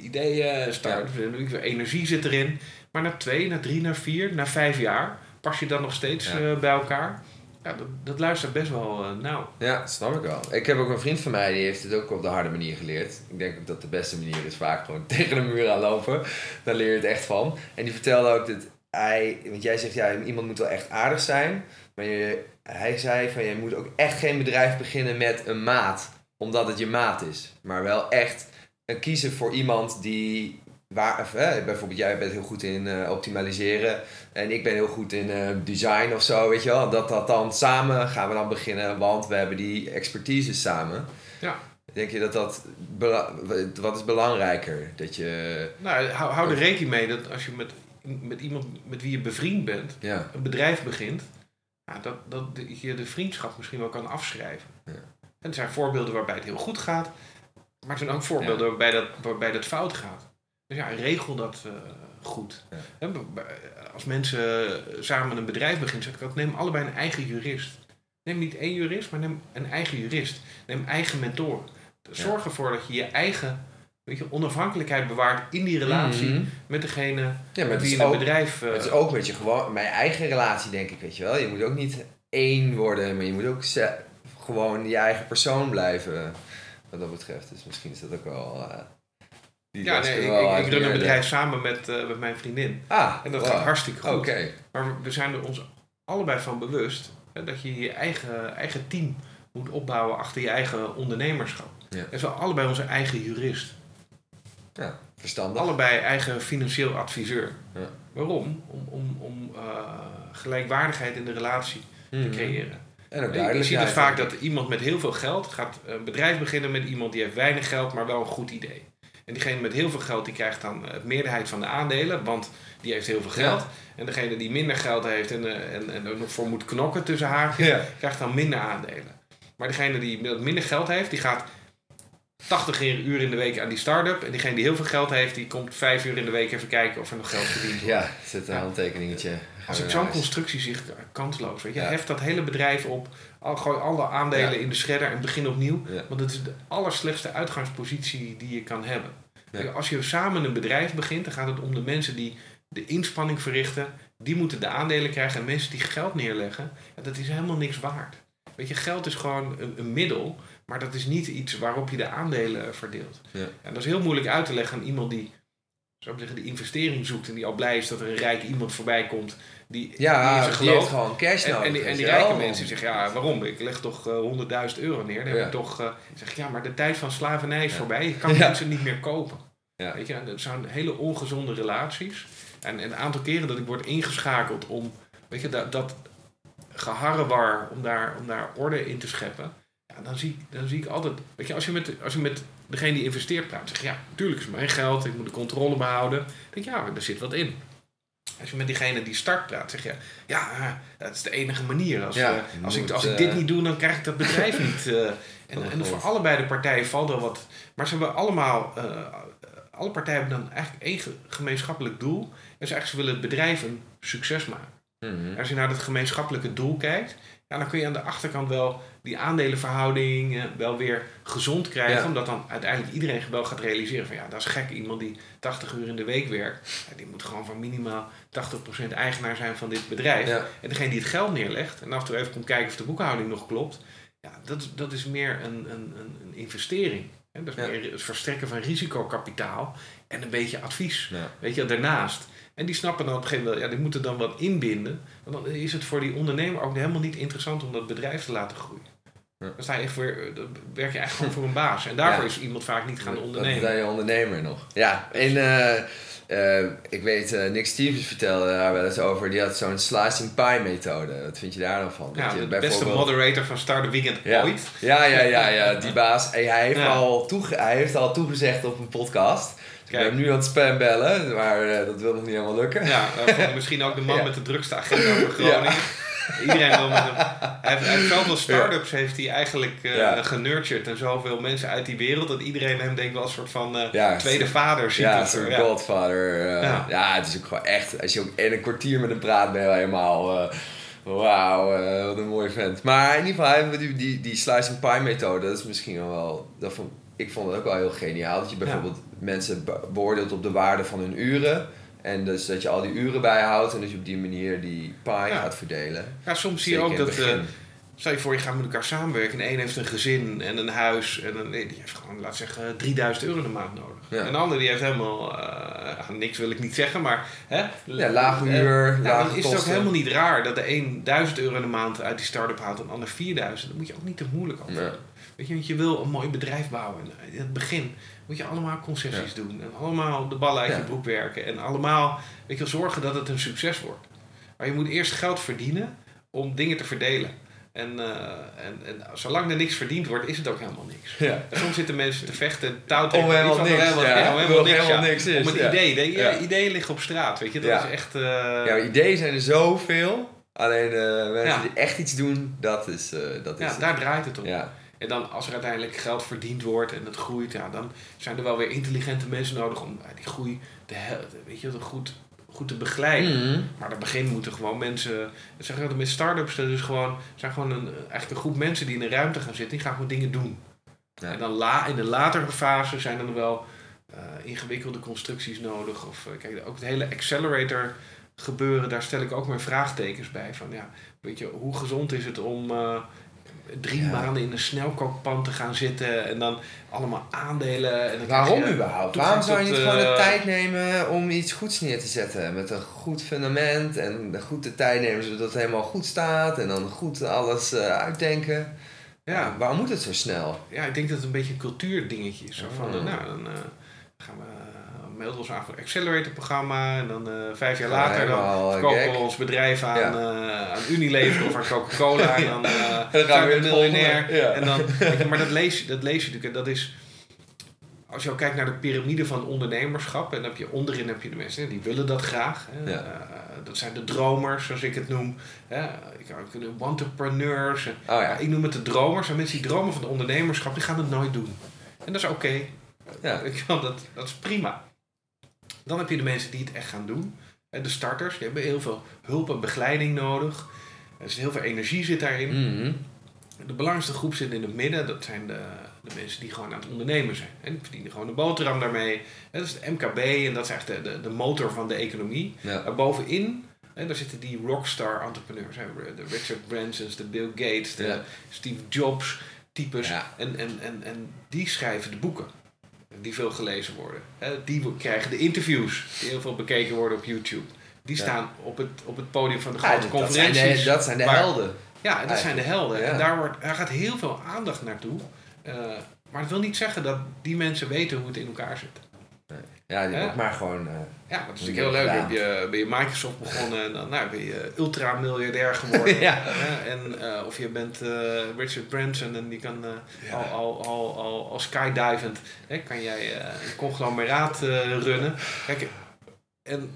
ideeën start, energie zit erin. Maar na twee, na drie, na vier, na vijf jaar pas je dan nog steeds Ja. eh, bij elkaar. Ja, dat, dat luistert best wel eh, nauw. Ja, snap ik wel. Ik heb ook een vriend van mij die heeft het ook op de harde manier geleerd. Ik denk ook dat de beste manier is vaak gewoon tegen de muur aan lopen. Daar leer je het echt van. En die vertelde ook dat hij, want jij zegt ja, iemand moet wel echt aardig zijn. Maar je, hij zei van je moet ook echt geen bedrijf beginnen met een maat, omdat het je maat is. Maar wel echt eh, kiezen voor iemand die. Waar, of, eh, bijvoorbeeld, jij bent heel goed in eh, optimaliseren. En ik ben heel goed in eh, design of zo, weet je wel. Dat dat dan samen gaan we dan beginnen, want we hebben die expertise samen. Ja. Denk je dat dat... Wat is belangrijker? Dat je... Nou, hou, hou er rekening mee dat als je met, met iemand met wie je bevriend bent, Ja, een bedrijf begint, ja, dat, dat je de vriendschap misschien wel kan afschrijven. Ja. En er zijn voorbeelden waarbij het heel goed gaat, maar er zijn ook voorbeelden waarbij, dat, waarbij dat fout gaat. Dus ja, regel dat eh, goed. Ja. B- als mensen samen een bedrijf beginnen, zeg ik ook, neem allebei een eigen jurist. Neem niet één jurist, maar neem een eigen jurist. Neem eigen mentoren. Zorg ervoor dat je je eigen weet je, onafhankelijkheid bewaart in die relatie Mhm. met degene met het is, je een ook, bedrijf... eh, het is ook met je gewoon... Mijn eigen relatie, denk ik, weet je wel. Je moet ook niet één worden, maar je moet ook gewoon je eigen persoon blijven. Wat dat betreft. Dus misschien is dat ook wel... eh, die Ja, nee, ik, wel ik, run een bedrijf samen met, eh, met mijn vriendin. Ah, En dat wow. gaat hartstikke goed. Oké. Maar we- zijn er ons allebei van bewust hè, dat je je eigen, eigen team moet opbouwen achter je eigen ondernemerschap. Ja. En zo allebei onze eigen jurist. Ja, verstandig. Allebei eigen financieel adviseur. Ja. Waarom? Om, om, om eh, gelijkwaardigheid in de relatie te Mhm. creëren. En ook Je- ziet het vaak dat iemand met heel veel geld gaat een bedrijf beginnen met iemand die heeft weinig geld, maar wel een goed idee. En diegene met heel veel geld, die krijgt dan het meerderheid van de aandelen, want die heeft heel veel geld. En degene die minder geld heeft en, eh, en, en er nog voor moet knokken tussen haakjes, Ja. krijgt dan minder aandelen. Maar degene die minder geld heeft, die gaat 80 uur in de week aan die start-up. En diegene die heel veel geld heeft, die komt 5 uur in de week even kijken of er nog geld verdiend wordt. Ja, zet een handtekeningetje. Als ik zo'n constructie zie, kansloos. Weet je, Ja. heft dat hele bedrijf op, al, gooi alle aandelen Ja. in de shredder en begin opnieuw. Ja. Want het is de allerslechtste uitgangspositie die je kan hebben. Als je samen een bedrijf begint, dan gaat het om de mensen die de inspanning verrichten. Die moeten de aandelen krijgen. En mensen die geld neerleggen, dat is helemaal niks waard. Weet je, geld is gewoon een, een middel, maar dat is niet iets waarop je de aandelen verdeelt. Ja. En dat is heel moeilijk uit te leggen aan iemand die, zou ik zeggen, die investering zoekt en die al blij is dat er een rijk iemand voorbij komt die, die Ja, die gelooft. heeft gewoon cash En, nodig. en die, weet en die rijke wel. mensen zeggen, ja, waarom? Ik leg toch eh, 100.000 euro neer. Dan heb Ja. ik toch, ik zeg, ja, maar de tijd van slavernij is Ja. voorbij. Je kan mensen niet meer kopen. Ja. Weet je, en dat zijn hele ongezonde relaties. En, en een aantal keren dat ik word ingeschakeld om, weet je, dat, dat geharrewar om daar, om daar orde in te scheppen. Ja, dan, zie, ik- dan zie ik altijd... Weet je, als je met, als je met degene die investeert praat, zeg je... Ja, natuurlijk is mijn geld, ik moet de controle behouden. Dan denk je, ja, er zit wat in. Als je met diegene die start praat, zeg je... Ja, eh, dat is de enige manier. Als, Ja, eh, als, ik, als ik eh, dit niet doe, dan krijg ik dat bedrijf niet. eh. en, en voor allebei de partijen valt er wat... Maar ze hebben allemaal... eh, alle partijen hebben dan eigenlijk één ge- gemeenschappelijk doel. En ze eigenlijk ze willen het bedrijf een succes maken. Mhm. Als je naar het gemeenschappelijke doel kijkt, ja, dan kun je aan de achterkant wel die aandelenverhouding eh, wel weer gezond krijgen. Ja. Omdat dan uiteindelijk iedereen wel gaat realiseren van ja, dat is gek. Iemand die 80 uur in de week werkt, ja, die moet gewoon van minimaal 80% eigenaar zijn van dit bedrijf. Ja. En degene die het geld neerlegt en af en toe even komt kijken of de boekhouding nog klopt, ja, dat, is- dat is meer een, een, een, een investering. Hè? Dat is meer het verstrekken van risicokapitaal en een beetje advies. Weet je, daarnaast. En die snappen dan op een gegeven moment, ja, die moeten dan wat inbinden. Want dan is het voor die ondernemer ook helemaal niet interessant om dat bedrijf te laten groeien. Ja. Dan sta je echt weer, dan werk je eigenlijk gewoon voor een baas. En daarvoor Ja. is iemand vaak niet gaan ondernemen. ben je ondernemer nog. Ja, en eh, eh, ik weet, eh, Nick Stevens vertelde daar wel eens over. Die had zo'n slicing pie methode. Wat vind je daar dan van? Ja, Dat je de beste moderator van Start the Weekend Ja. ooit. Ja, ja, ja, ja, die baas. En hij heeft, al, toege hij heeft al toegezegd op een podcast. Ik Kijk. ben hem nu aan het spam bellen, maar eh, dat wil nog niet helemaal lukken. Ja, misschien ook de man Ja. met de drukste agenda voor Groningen. Iedereen wil met hem. Hij heeft, zoveel start-ups heeft hij eigenlijk Ja. genurtured en zoveel mensen uit die wereld dat iedereen hem denkt wel een soort van eh, tweede vader ziet. Ja, Ja. godfather. Ja. het is ook gewoon echt... Als je ook in een kwartier met hem praat, ben je helemaal... Wauw, wat een mooie vent. Maar in ieder geval, hebben we die, die, die slicing pie methode, dat is misschien wel wel... Dat vond, ik vond het ook wel heel geniaal. Dat je bijvoorbeeld mensen be- beoordeelt op de waarde van hun uren. En dus dat je al die uren bijhoudt en dat je op die manier die pie Ja. gaat verdelen. Ja, soms zie je ook dat... eh. Stel je voor, je gaat met elkaar samenwerken. En een heeft een gezin en een huis. En een, die heeft gewoon, laat zeggen, 3000 euro in de maand nodig. Ja. En de ander die heeft helemaal... eh, niks wil ik niet zeggen, maar... Hè, Ja, lage Eh, uur, ja, lage dan is het ook helemaal niet raar dat de een 1000 euro in de maand uit die start-up haalt en de ander 4000. Dat moet je ook niet te moeilijk over. Weet je, want je wil een mooi bedrijf bouwen. En in het begin moet je allemaal concessies doen. En allemaal de ballen uit Ja. je broek werken. En allemaal weet je, zorgen dat het een succes wordt. Maar je moet eerst geld verdienen om dingen te verdelen. En, eh, en, en zolang er niks verdiend wordt, is het ook helemaal niks. Ja. En soms zitten mensen te vechten, touw. Om helemaal niks, helemaal, ja. helemaal niks, helemaal ja. niks is, Om ja. idee. De. Ideeën liggen op straat, weet je. Dat is echt... eh, Ja, ideeën zijn er zoveel. Alleen eh, mensen die echt iets doen, dat is, dat is ja, het. daar draait het om. Ja. En dan als er uiteindelijk geld verdiend wordt en het groeit, ja, dan zijn er wel weer intelligente mensen nodig om eh, die groei te, weet je, goed, goed te begeleiden. Mhm. Maar aan het begin moeten gewoon mensen, zeg altijd met start-ups, dat is gewoon, zijn gewoon een, eigenlijk een groep mensen die in een ruimte gaan zitten, die gaan gewoon dingen doen. Ja. En dan la, in de latere fase zijn er nog wel eh, ingewikkelde constructies nodig. Of eh, kijk, ook het hele accelerator gebeuren, daar stel ik ook mijn vraagtekens bij. Van ja, weet je, hoe gezond is het om drie Ja. maanden in een snelkookpan te gaan zitten en dan allemaal aandelen. En dan Waarom je überhaupt? Waarom zou je niet gewoon de eh, tijd nemen om iets goeds neer te zetten? Met een goed fundament en goed de tijd nemen zodat het helemaal goed staat. En dan goed alles eh, uitdenken. Ja, Waarom moet het zo snel? ja, ik denk dat het een beetje een cultuurdingetje is. Zo van, Oh. nou, dan eh, gaan we melden ons aan voor accelerator-programma. En dan eh, vijf jaar later dan verkopen we ons bedrijf aan, Ja. eh, aan Unilever of aan Coca-Cola. En dan eh dan gaan we weer het miljonair. ja. En dan, je, maar dat lees, je, dat lees je natuurlijk. En dat is, als je ook kijkt naar de piramide van ondernemerschap. En dan heb je onderin heb je de mensen die willen dat graag. Hè. Ja. Dat zijn de dromers, zoals ik het noem. Hè. Ik kan ook de entrepreneurs. En, Oh ja. ja, ik noem het de dromers. En mensen die dromen van de ondernemerschap, die gaan het nooit doen. En dat is oké. Ja. Ik kan dat, dat is prima. Dan heb je de mensen die het echt gaan doen. De starters, die hebben heel veel hulp en begeleiding nodig. Er zit heel veel energie zit daarin. Mhm. De belangrijkste groep zit in het midden. Dat zijn de, de mensen die gewoon aan het ondernemen zijn. En die verdienen gewoon een boterham daarmee. En dat is de MKB en dat is echt de, de, de motor van de economie. Ja. Maar bovenin, hè, daar zitten die rockstar entrepreneurs. Hè, de Richard Bransons, de Bill Gates, de Ja. Steve Jobs types. Ja. En, en, en, en die schrijven de boeken. Die veel gelezen worden. Hè, die krijgen de interviews die heel veel bekeken worden op YouTube. Die Ja. staan op het, op het podium van de Ja, grote dat, dat zijn conferenties. de, dat zijn de waar- helden. Ja, dat zijn de helden. Ja. En daar, wordt, daar gaat heel veel aandacht naartoe. Eh, maar dat wil niet zeggen dat die mensen weten hoe het in elkaar zit. Ja, die Hè? wordt maar gewoon... eh, Ja, dat is natuurlijk heel leuk. Heb je, ben je Microsoft begonnen en dan nou, ben je ultramiljardair geworden. Ja. Hè? En, eh, of je bent eh, Richard Branson en die kan al, al, al, al, al skydivend, hè, kan jij een conglomeraat runnen. Kijk, en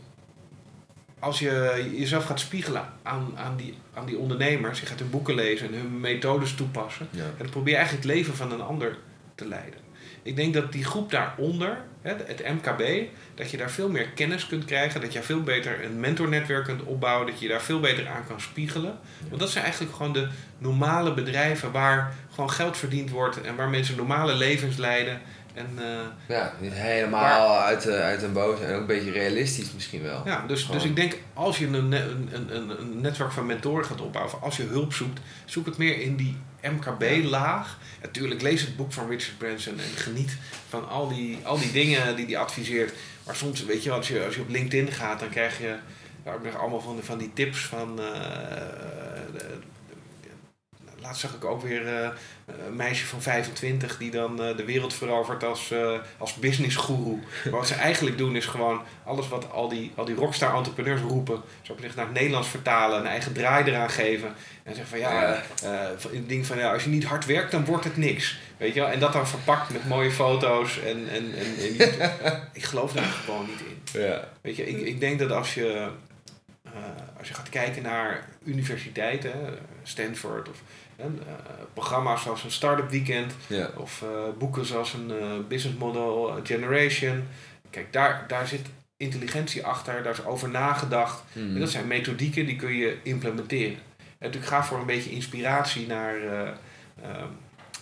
als je jezelf gaat spiegelen aan, aan, die, aan die ondernemers, je gaat hun boeken lezen en hun methodes toepassen, ja. en dan probeer je eigenlijk het leven van een ander te leiden. Ik denk dat die groep daaronder, het MKB, dat je daar veel meer kennis kunt krijgen. Dat je veel beter een mentornetwerk kunt opbouwen. Dat je je daar veel beter aan kan spiegelen. Want dat zijn eigenlijk gewoon de normale bedrijven waar gewoon geld verdiend wordt. En waar mensen normale levens leiden. En, eh, Ja, niet helemaal uit, de, uit een boos en ook een beetje realistisch misschien wel. ja, dus, Gewoon. dus ik denk als je een, een, een, een, netwerk van mentoren gaat opbouwen, of als je hulp zoekt, zoek het meer in die MKB-laag. Natuurlijk, lees het boek van Richard Branson en geniet van al die, al die dingen die hij adviseert. Maar soms, weet je, als je, als je op LinkedIn gaat, dan krijg je krijg allemaal van, van die tips van. eh, Laatst zag ik ook weer eh, een meisje van 25 die dan eh, de wereld verovert als, eh als businessgoeroe. Maar wat ze eigenlijk doen is gewoon alles wat al die, al die rockstar entrepreneurs roepen, zou ik zeggen, naar het Nederlands vertalen, een eigen draai eraan geven. En zeggen van ja, het ding van ja, als je niet hard werkt, dan wordt het niks. Weet je wel? En dat dan verpakt met mooie foto's. En, en, en, ik geloof daar gewoon niet in. Ja. Weet je, ik, ik denk dat als je, als je gaat kijken naar universiteiten, Stanford of eh, programma's zoals een Startup Weekend Ja. of eh, boeken zoals een eh, Business Model Generation. Kijk, daar, daar zit intelligentie achter, daar is over nagedacht. Hmm. En dat zijn methodieken die kun je implementeren. En natuurlijk ga voor een beetje inspiratie naar. eh, ehm,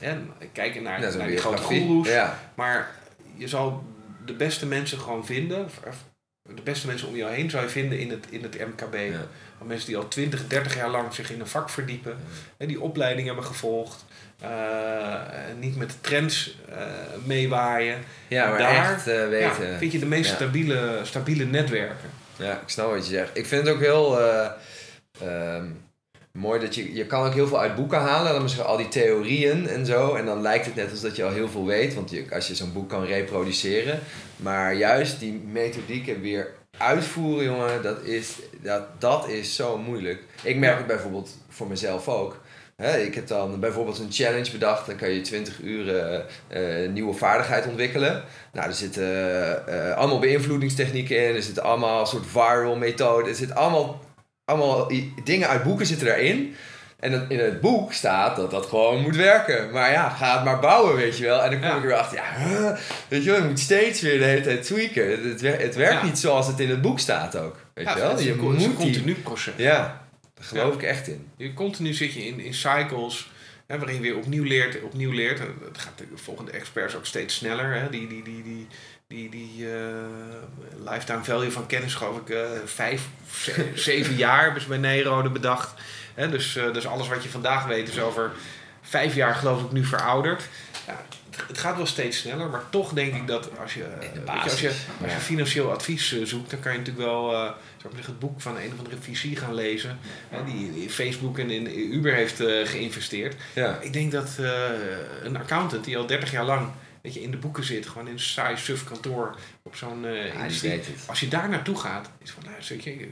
en kijken naar, Ja, naar die grote goeroes. Ja. Maar je zal de beste mensen gewoon vinden. of De beste mensen om jou heen zou je vinden in het, in het MKB. Ja. Van Mensen die al 20, 30 jaar lang zich in een vak verdiepen. En die opleiding hebben gevolgd. eh, niet met de trends eh, meewaaien. ja, maar Daar- echt eh, weten. Ja, vind je de meest stabiele, stabiele netwerken. Ja, ik snap wat je zegt. Ik vind het ook heel eh, ehm, mooi dat je... Je kan ook heel veel uit boeken halen. Dan misschien al die theorieën en zo. En dan lijkt het net als dat je al heel veel weet. Want je, als je zo'n boek kan reproduceren. Maar juist die methodieken weer uitvoeren, jongen. Dat is, dat, dat is zo moeilijk. Ik merk het bijvoorbeeld voor mezelf ook. Hè, ik heb dan bijvoorbeeld een challenge bedacht. Dan kan je 20 uur een nieuwe vaardigheid ontwikkelen. Nou, er zitten eh, eh, allemaal beïnvloedingstechnieken in. Er zitten allemaal soort viral methoden. Er zitten allemaal, allemaal dingen uit boeken zitten daarin. En in het boek staat dat dat gewoon moet werken. Maar ja, ga het maar bouwen, weet je wel. En dan kom Ja. ik er weer achter, ja, huh, weet je wel, je moet steeds weer de hele tijd tweaken. Het, het, wer- het werkt Ja. niet zoals het in het boek staat ook. Weet Ja, je wel? Je een, moet continu proces. Ja, daar geloof ik echt in. Je, continu zit je in, in cycles hè, waarin je weer opnieuw leert, opnieuw leert. En dat gaat de volgende experts ook steeds sneller. Hè. Die, die, die, die, die, die eh, lifetime value van kennis, geloof ik, eh, vijf, ze- zeven jaar hebben ze bij Nero bedacht. Hè, dus, eh, dus alles wat je vandaag weet is over vijf jaar, geloof ik, nu verouderd. Ja, het- het gaat wel steeds sneller, maar toch denk ik dat als je, als je, als je financieel advies zoekt, dan kan je natuurlijk wel ik zeggen, het boek van een of andere VC gaan lezen. Die in Facebook en in Uber heeft geïnvesteerd. Ja. Ik denk dat een accountant die al 30 jaar lang weet je, in de boeken zit, gewoon in een saai suf kantoor op zo'n Ja, industrie. het. Als je daar naartoe gaat, is van, nou, zeg je, ik eh,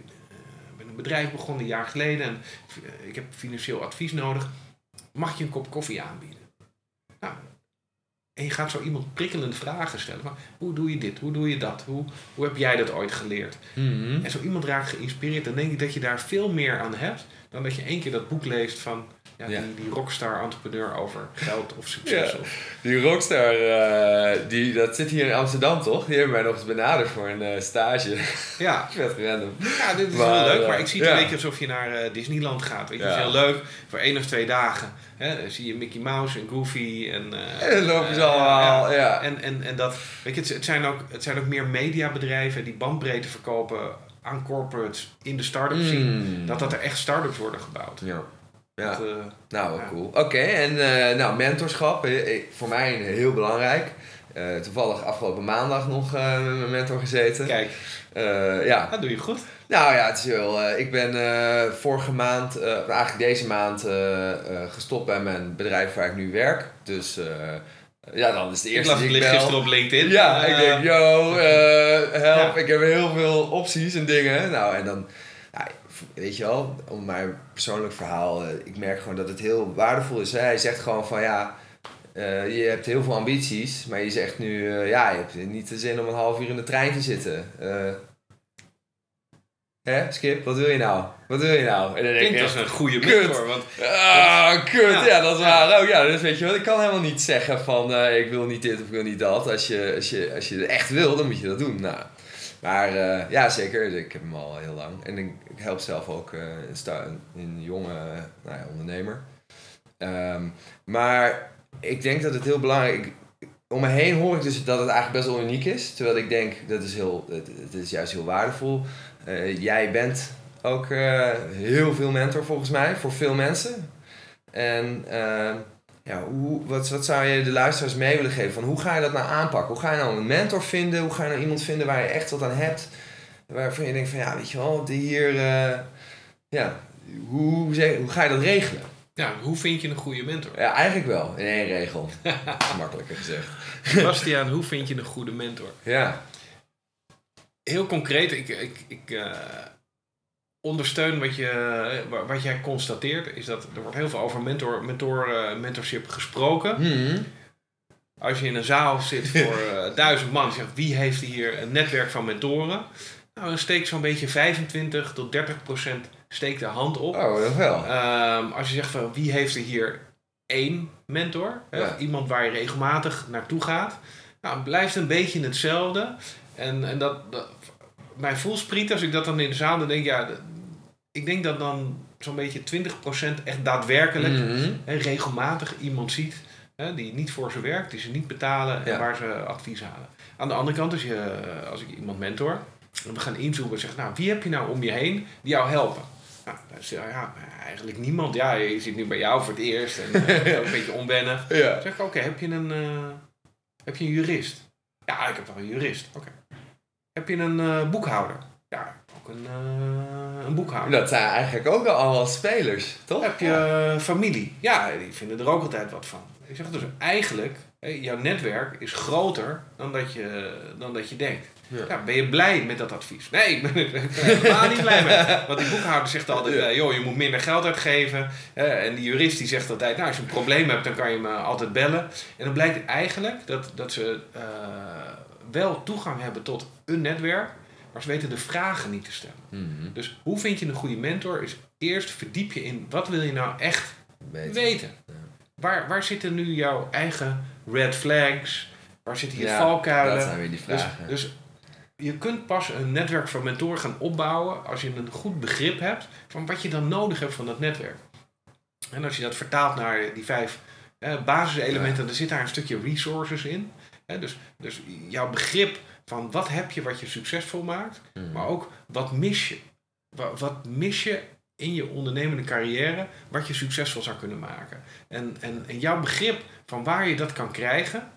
ben een bedrijf begonnen een jaar geleden en eh, ik heb financieel advies nodig. Mag je een kop koffie aanbieden? Nou, en je gaat zo iemand prikkelende vragen stellen. Van, hoe doe je dit? Hoe doe je dat? Hoe, hoe heb jij dat ooit geleerd? Mhm. En zo iemand raakt geïnspireerd, dan denk ik dat je daar veel meer aan hebt dan dat je één keer dat boek leest van ja, Ja. Die, die rockstar entrepreneur over geld of succes. Ja. Of, Die rockstar, eh, die, dat zit hier in Amsterdam toch? Die hebben mij nog eens benaderd voor een eh, stage. ja. Vet random. ja, dit is Maar, heel leuk, eh, maar ik zie het een beetje alsof je naar Disneyland gaat. Weet je, dat is heel leuk voor één of twee dagen. Hè, dan zie je Mickey Mouse en Goofy en... En lopen ze allemaal, ja. En, en, en dat, weet je, het, het zijn ook, het zijn ook meer mediabedrijven die bandbreedte verkopen aan corporates in de start-up scene. Mm. Dat dat er echt start-ups worden gebouwd. Ja. Ja. Dat, eh, Nou, Ja. cool. Oké, en eh, nou, mentorschap, eh, voor mij heel belangrijk. Eh, toevallig afgelopen maandag nog eh, met mijn mentor gezeten. kijk, Eh, ja, dat doe je goed. nou ja, het is heel. ik ben vorige maand, eigenlijk deze maand, gestopt bij mijn bedrijf waar ik nu werk. Dus Ja, dan is de eerste die ik bel. gisteren op LinkedIn. Ja, ik denk, yo, help, Ja. ik heb heel veel opties en dingen. Nou, en dan, ja, weet je wel, om mijn persoonlijk verhaal, eh, ik merk gewoon dat het heel waardevol is. Hè? Hij zegt gewoon van, ja, eh, je hebt heel veel ambities, maar je zegt nu, eh, ja, je hebt niet de zin om een half uur in de trein te zitten. Eh, hè, Skip, wat wil je nou? Wat wil je nou? En dan denk ik als echt, een goede kut. Want Ah, kut. Ja, Ja. dat is waar ook. Ja, dus weet je wel, ik kan helemaal niet zeggen van ik wil niet dit of ik wil niet dat. Als je, als, je, als je het echt wil, dan moet je dat doen. Nou, maar eh, ja, zeker. Ik heb hem al heel lang. En ik, help zelf ook eh, in, sta- in jonge eh, nou ja, ondernemer. Ehm, maar ik denk dat het heel belangrijk om me heen hoor ik dus dat het eigenlijk best wel uniek is. Terwijl ik denk, dat is, heel, het, is juist heel waardevol. Eh, jij bent ook eh, heel veel mentor volgens mij, voor veel mensen. En eh, ja, hoe, wat, wat zou je de luisteraars mee willen geven? Van hoe ga je dat nou aanpakken? Hoe ga je nou een mentor vinden? Hoe ga je nou iemand vinden waar je echt wat aan hebt? Waarvan je denkt van, ja, weet je wel, die hier... eh, ja, hoe, zeg- hoe ga je dat regelen? ja, hoe vind je een goede mentor? Ja, eigenlijk wel, in één regel. Makkelijker gezegd. Bastiaan, hoe vind je een goede mentor? Ja. Heel concreet, ik, ik, ik eh, ondersteun wat, je, wa- wat jij constateert. Is dat er wordt heel veel over mentor, mentor, eh, mentorship gesproken. Hmm. Als je in een zaal zit voor eh, duizend man, zegt wie heeft hier een netwerk van mentoren? Nou, dan steekt zo'n beetje 25 tot 30 procent steekt de hand op. Oh, dat wel. Ehm, als je zegt van wie heeft er hier één mentor, Ja. iemand waar je regelmatig naartoe gaat, nou, het blijft een beetje hetzelfde. En, en dat, dat, mijn voelspriet, als ik dat dan in de zaal dan denk, ja, ik denk dat dan zo'n beetje 20% echt daadwerkelijk Mhm. hè, regelmatig iemand ziet hè, die niet voor ze werkt, die ze niet betalen en Ja. waar ze advies halen. Aan de andere kant, als, je, als ik iemand mentor, en we gaan inzoomen en zeggen, nou, wie heb je nou om je heen die jou helpen? Nou, dan zeg ik, ja, eigenlijk niemand. Ja, je zit nu bij jou voor het eerst en eh, ook een beetje onwennen. Ja. Dan zeg ik, oké, heb je een eh, heb je een jurist? Ja, ik heb wel een jurist. Oké. Heb je een eh, boekhouder? Ja, ook een, eh, een boekhouder. Dat zijn eigenlijk ook wel allemaal spelers, toch? Heb je eh, familie? Ja, die vinden er ook altijd wat van. Ik zeg dus eigenlijk, jouw netwerk is groter dan dat je, dan dat je denkt. Ja. Ja. ben je blij met dat advies? Nee, ik ben er helemaal niet blij mee. Want die boekhouder zegt altijd, Ja. eh, joh, je moet minder geld uitgeven. En die jurist die zegt altijd, nou, als je een probleem hebt, dan kan je me altijd bellen. En dan blijkt eigenlijk dat, dat ze eh, wel toegang hebben tot een netwerk, maar ze weten de vragen niet te stellen. Mhm. Dus hoe vind je een goede mentor? Is eerst verdiep je in wat wil je nou echt weten. Ja. Waar, waar zitten nu jouw eigen red flags? Waar zitten je Ja, valkuilen? Dat zijn weer die dus, vragen. dus je kunt pas een netwerk van mentoren gaan opbouwen als je een goed begrip hebt van wat je dan nodig hebt van dat netwerk. En als je dat vertaalt naar die vijf eh, basiselementen, dan zit daar een stukje resources in. Hè, dus, dus jouw begrip van wat heb je wat je succesvol maakt, Mhm. maar ook wat mis je? Wat, wat mis je in je ondernemende carrière wat je succesvol zou kunnen maken? En, en, en jouw begrip van waar je dat kan krijgen,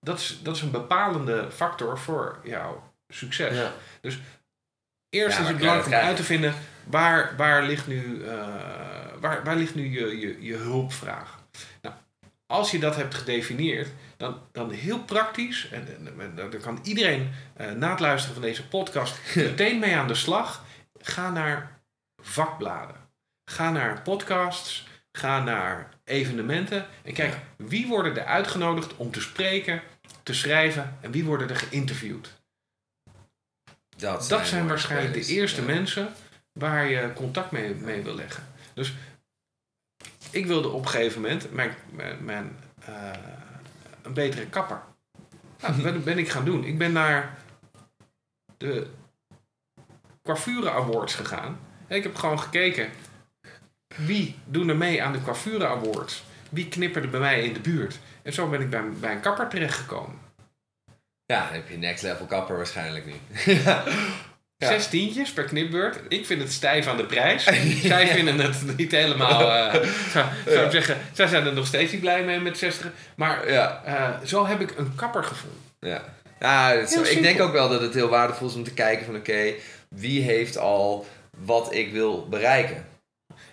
dat is, dat is een bepalende factor voor jouw succes. Ja. Eerst Ja, is het belangrijk om uit te vinden waar, waar ligt nu, eh, waar, waar ligt nu je, je, je hulpvraag. Nou, als je dat hebt gedefinieerd, dan, dan heel praktisch, en, en, en daar kan iedereen eh, na het luisteren van deze podcast meteen mee aan de slag. Ga naar vakbladen. Ga naar podcasts. Ga naar evenementen. En kijk, wie worden er uitgenodigd om te spreken, te schrijven en wie worden er geïnterviewd? dat, Dat zijn waarschijnlijk de eerste Ja. mensen waar je contact mee, mee wil leggen. Dus ik wilde op een gegeven moment mijn, mijn, mijn, eh, een betere kapper. Nou, dat ben ik gaan doen. Ik ben naar de Coiffure Awards gegaan. Ik heb gewoon gekeken wie doen er mee aan de Coiffure Awards. Wie knipperde bij mij in de buurt. En zo ben ik bij, bij een kapper terechtgekomen. Ja, dan heb je next level kapper waarschijnlijk nu. Ja. Zes tientjes per knipbeurt. Ik vind het stijf aan de prijs. Zij vinden het niet helemaal... eh, zou, zou ik zeggen, zij zijn er nog steeds niet blij mee met 60. Maar ja. eh, zo heb ik een kapper gevonden. Ja, ja ik denk ook wel dat het heel waardevol is om te kijken van oké, wie heeft al wat ik wil bereiken.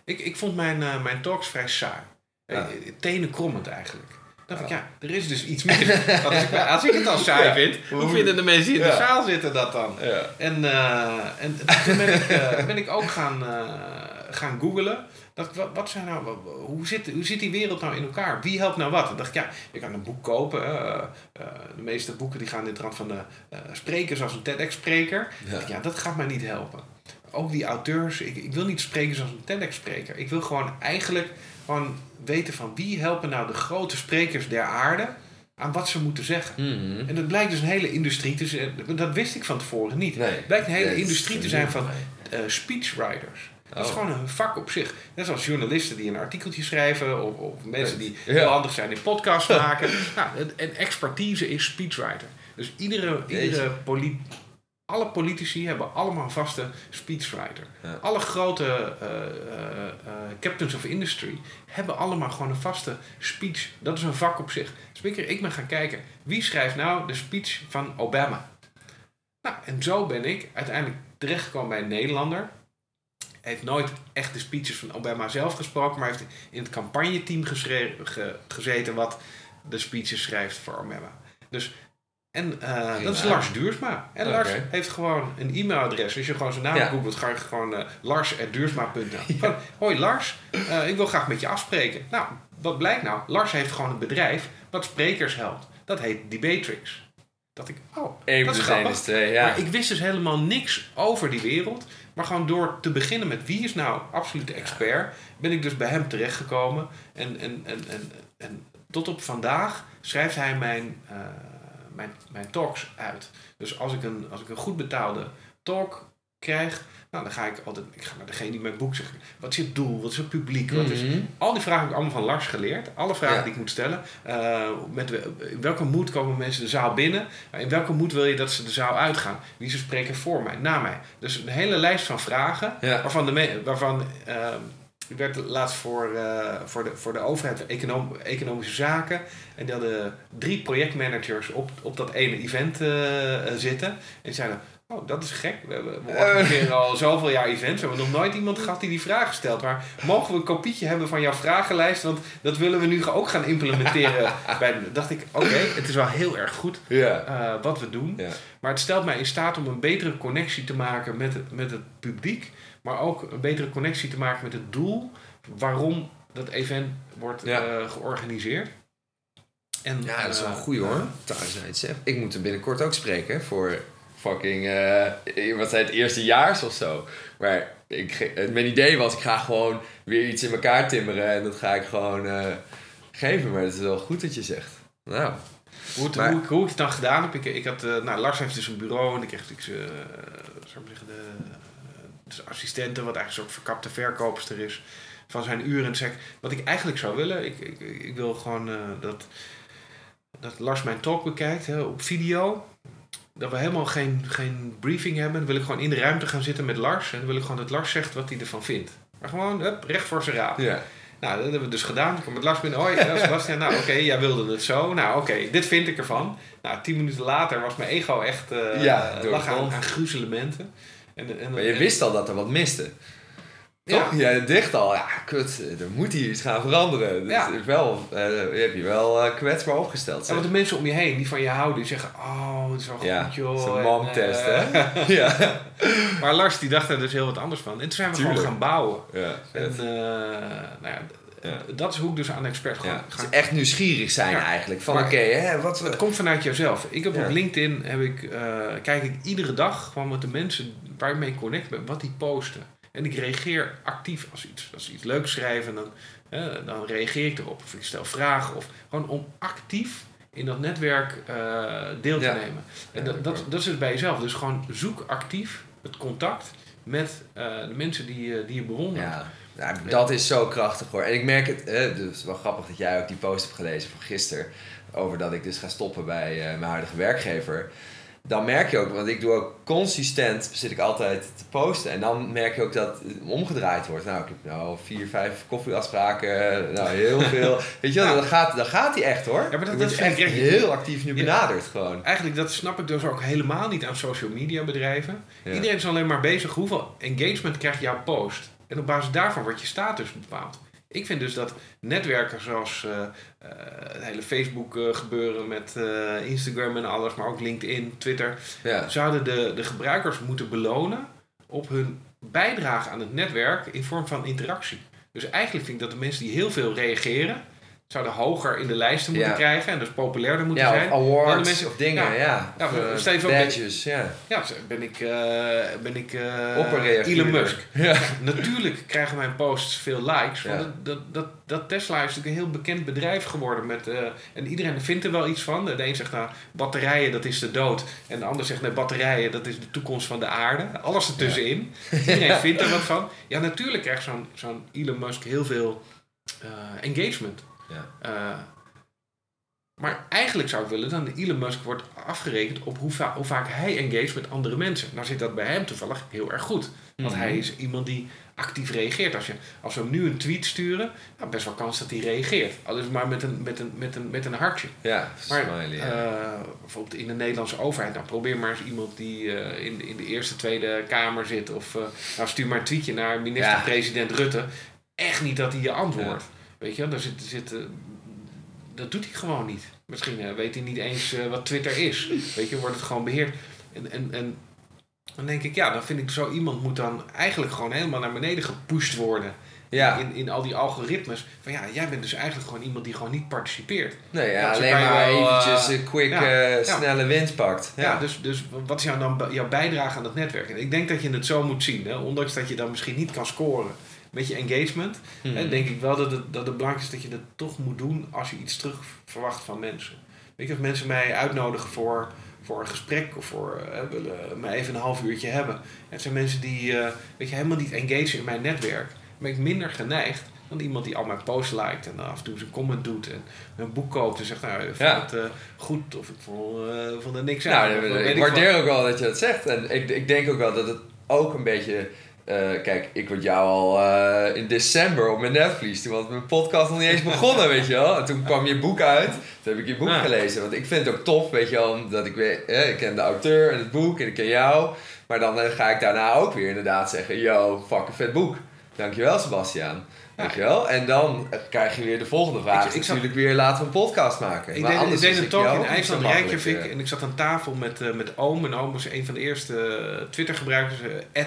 Ik, ik vond mijn, eh, mijn talks vrij saai. Ja. Tenen krommend eigenlijk. Dacht ik, ja, er is dus iets. Want als, ik, als ik het al saai Ja. vind, hoe vinden de mensen die in de Ja. zaal zitten dat dan? Ja. En, eh, en toen ben ik, eh, ben ik ook gaan, eh, gaan googlen. Dacht wat, wat zijn nou, hoe, zit, hoe zit die wereld nou in elkaar? Wie helpt nou wat? En dacht ik, ja, je kan een boek kopen. de meeste boeken die gaan in de trant van de sprekers als een TEDx-spreker. Ja, dat gaat mij niet helpen. Ook die auteurs, ik, ik wil niet spreken zoals een TEDx-spreker. Ik wil gewoon eigenlijk gewoon weten van wie helpen nou de grote sprekers der aarde aan wat ze moeten zeggen. Mhm. En dat blijkt dus een hele industrie te zijn. Dat wist ik van tevoren niet. Nee. Het blijkt een hele Nee, industrie te zijn van eh, speechwriters. Dat is Oh. gewoon een vak op zich. Net zoals journalisten die een artikeltje schrijven, of, of mensen die Ja. heel handig zijn in podcasts maken. nou, en expertise is speechwriter. Dus iedere, iedere Jeetje. Alle politici hebben allemaal een vaste speechwriter. Ja. Alle grote eh, eh, eh, captains of industry hebben allemaal gewoon een vaste speech. Dat is een vak op zich. Dus ik, ben gaan kijken, wie schrijft nou de speech van Obama? Nou, en zo ben ik uiteindelijk terechtgekomen bij een Nederlander. Hij heeft nooit echt de speeches van Obama zelf gesproken, maar heeft in het campagneteam ge- gezeten wat de speeches schrijft voor Obama. Dus, en eh, dat is. Lars Duursma. En Lars heeft gewoon een e-mailadres. Als je gewoon zijn naam Ja. googelt, ga je gewoon uh, lars.duursma.nl. Gewoon, Hoi Lars, eh, ik wil graag met je afspreken. Nou, wat blijkt nou? Lars heeft gewoon een bedrijf wat sprekers helpt. Dat heet Debatrix. Dat ik, oh, 1 dat is plus 1 grappig. is 2, ja. Maar ik wist dus helemaal niks over die wereld. Maar gewoon door te beginnen met wie is nou absolute expert, ben ik dus bij hem terechtgekomen. En, en, en, en, en tot op vandaag schrijft hij mijn, eh, mijn, mijn talks uit. Dus als ik, een, als ik een goed betaalde talk krijg, nou, dan ga ik altijd ik ga naar degene die mijn boek zegt. Wat is het doel? Wat is het publiek? Wat is, Mhm. al die vragen heb ik allemaal van Lars geleerd. Alle vragen Ja. die ik moet stellen. Eh, met, in welke moed komen mensen de zaal binnen? In welke moed wil je dat ze de zaal uitgaan? Wie ze spreken voor mij, na mij? Dus een hele lijst van vragen. Ja. Waarvan, de waarvan ehm, ik werd laatst voor, eh, voor, de, voor de overheid econom, economische zaken. En die hadden drie projectmanagers op, op dat ene event eh, eh, zitten. En die zeiden, oh dat is gek. We, we organiseren al zoveel jaar events. We hebben nog nooit iemand gehad die die vragen stelt. Maar mogen we een kopietje hebben van jouw vragenlijst? Want dat willen we nu ook gaan implementeren. Bij, dacht ik, oké, het is wel heel erg goed Ja. wat we doen. Ja. Maar het stelt mij in staat om een betere connectie te maken met het, met het publiek. Maar ook een betere connectie te maken met het doel waarom dat event wordt Ja. eh, georganiseerd. En, Ja, dat is wel een eh, goeie hoor. Nou iets zegt. Ik moet er binnenkort ook spreken voor fucking, eh, wat zijn het, eerstejaars of zo. Maar ik, mijn idee was, ik ga gewoon weer iets in elkaar timmeren en dat ga ik gewoon geven. Maar het is wel goed dat je zegt. Nou, Hoe, het, Maar- hoe, ik- hoe ik het dan gedaan heb, ik, ik had, nou, Lars heeft dus een bureau en ik kreeg ik, eh, zou ik zeggen, de, dus assistente, wat eigenlijk een soort verkapte verkoopster is van zijn uren. Ik, wat ik eigenlijk zou willen, ik, ik, ik wil gewoon eh, dat, dat Lars mijn talk bekijkt hè, op video. Dat we helemaal geen, geen briefing hebben. Dan wil ik gewoon in de ruimte gaan zitten met Lars. En dan wil ik gewoon dat Lars zegt wat hij ervan vindt. Maar gewoon, hup, recht voor zijn raap. ja. Nou, dat hebben we dus gedaan. Ik kom met Lars binnen. Hoi, ja, Sebastian. Nou, oké, jij wilde het zo. Nou, oké, dit vind ik ervan. Nou, tien minuten later was mijn ego echt... eh Ja, door lag aan, aan gruzelementen. En, en, Maar je en- wist al dat er wat miste. Ja. Toch? Jij dacht al, ja, kut, er moet hier iets gaan veranderen. Dus Ja. is wel, eh, je hebt je wel eh, kwetsbaar opgesteld. En zeg. want de mensen om je heen die van je houden, die zeggen: Oh, het is wel Ja, goed, joh. het is een En, momtest, eh, hè? ja. Maar Lars die dacht er dus heel wat anders van. En toen zijn we Tuurlijk. gewoon gaan bouwen. Ja, En nou ja, Ja. Dat is hoe ik dus aan expert gewoon Ja, ga. dus echt nieuwsgierig zijn eigenlijk. Van oké, hè, wat... Het komt vanuit jezelf. Ik heb op LinkedIn heb ik, eh, kijk ik iedere dag gewoon met de mensen waar ik connect ben, wat die posten. En ik reageer actief als iets, als ze iets leuks schrijven, dan, eh, dan reageer ik erop. Of ik stel vragen. Of gewoon om actief in dat netwerk eh, deel te Ja. nemen. En Ja, dat, dat, dat is het bij jezelf. Dus gewoon zoek actief het contact met eh, de mensen die, je- die je bewondert. Ja, ja, dat is zo krachtig hoor. En ik merk het, hè, dus het is wel grappig dat jij ook die post hebt gelezen van gisteren. Over dat ik dus ga stoppen bij eh, mijn huidige werkgever. Dan merk je ook, want ik doe ook consistent, zit ik altijd te posten. En dan merk je ook dat het omgedraaid wordt. Nou, ik heb nou vier, vijf koffieafspraken, nou heel veel. Weet je wel, Ja. dan gaat, dan gaat die echt hoor. maar dat- ik echt echt- heel actief nu Ja. benaderd gewoon. Eigenlijk, dat snap ik dus ook helemaal niet aan social media bedrijven. Ja. Iedereen is alleen maar bezig hoeveel engagement krijgt jouw post. En op basis daarvan wordt je status bepaald. Ik vind dus dat netwerken zoals eh, eh, het hele Facebook eh, gebeuren met Instagram en alles, maar ook LinkedIn, Twitter, Ja. zouden de, de gebruikers moeten belonen op hun bijdrage aan het netwerk in vorm van interactie. Dus eigenlijk vind ik dat de mensen die heel veel reageren, zouden hoger in de lijsten moeten Ja. krijgen en dus populairder moeten Ja, zijn. of awards Dan de mensen- of dingen, ja. ja. Ja, Of, eh, badges, ja. Ja, ben ik, eh ben ik Opperreageerder. Elon Musk. Ja. Natuurlijk krijgen mijn posts veel likes. Want dat, dat, dat, dat Tesla is natuurlijk een heel bekend bedrijf geworden. Met, eh, en iedereen vindt er wel iets van. De een zegt nou, batterijen dat is de dood. En de ander zegt nee, batterijen dat is de toekomst van de aarde. Alles ertussenin. Iedereen vindt er wat van. Ja, natuurlijk krijgt zo'n zo'n Elon Musk heel veel engagement. Ja. Eh, maar eigenlijk zou ik willen dat Elon Musk wordt afgerekend op hoe, va- hoe vaak hij engage met andere mensen. Nou zit dat bij hem toevallig heel erg goed. Want Mhm. hij is iemand die actief reageert. Als, je, als we hem nu een tweet sturen, nou, best wel kans dat hij reageert. Al is het maar met een, met een, met een, met een hartje. Ja, Maar smiley, ja. eh, bijvoorbeeld in de Nederlandse overheid, nou probeer maar eens iemand die eh, in, de, in de eerste, tweede kamer zit. Of nou, stuur maar een tweetje naar minister-president Rutte. Echt niet dat hij je antwoordt. Weet je, daar zit, zit, eh, dat doet hij gewoon niet. Misschien eh, weet hij niet eens eh, wat Twitter is. Weet je, wordt het gewoon beheerd. En, en, en dan denk ik, ja, dan vind ik zo iemand moet dan eigenlijk gewoon helemaal naar beneden gepusht worden. ja. In, in al die algoritmes. Van ja, jij bent dus eigenlijk gewoon iemand die gewoon niet participeert. Nee, ja, zo alleen maar wel, eventjes een quick, ja, eh, ja. snelle winst pakt. Ja. Dus, dus wat is jou dan jouw bijdrage aan het netwerk? En ik denk dat je het zo moet zien. Hè? Ondanks dat je dan misschien niet kan scoren met je engagement. Mhm. Hè, denk ik wel dat het, dat het belangrijk is dat je het toch moet doen als je iets terug verwacht van mensen. Weet je, of mensen mij uitnodigen voor, voor een gesprek of voor eh, willen mij even een half uurtje hebben. Het zijn mensen die eh, weet je, helemaal niet engageren in mijn netwerk. Dan ben ik minder geneigd dan iemand die al mijn posts liked en af en toe zijn comment doet en een boek koopt en zegt nou ik vond Ja. het eh, goed of ik vond, eh, vond er niks aan. Nou, ik, waardeer ook wel dat je dat zegt. En ik, ik denk ook wel dat het ook een beetje... eh, kijk, ik word jou al eh, in december op mijn netvlies. Toen was mijn podcast nog niet eens begonnen, weet je wel. En toen kwam je boek uit. Toen heb ik je boek Ja. gelezen. Want ik vind het ook tof, weet je wel. Omdat ik weet... eh, ik ken de auteur en het boek en ik ken jou. Maar dan eh, ga ik daarna ook weer inderdaad zeggen... Yo, fucking vet boek. Dankjewel, Sebastiaan. Ja. Weet je wel? En dan krijg je weer de volgende vraag. Ik- ik zat- natuurlijk weer, laten we een podcast maken. Ik Maar deed, ik anders deed was een ik talk in IJsland Reykjavik en ik zat aan tafel met, met Oom. En Oom was een van de eerste Twitter-gebruikers, eh,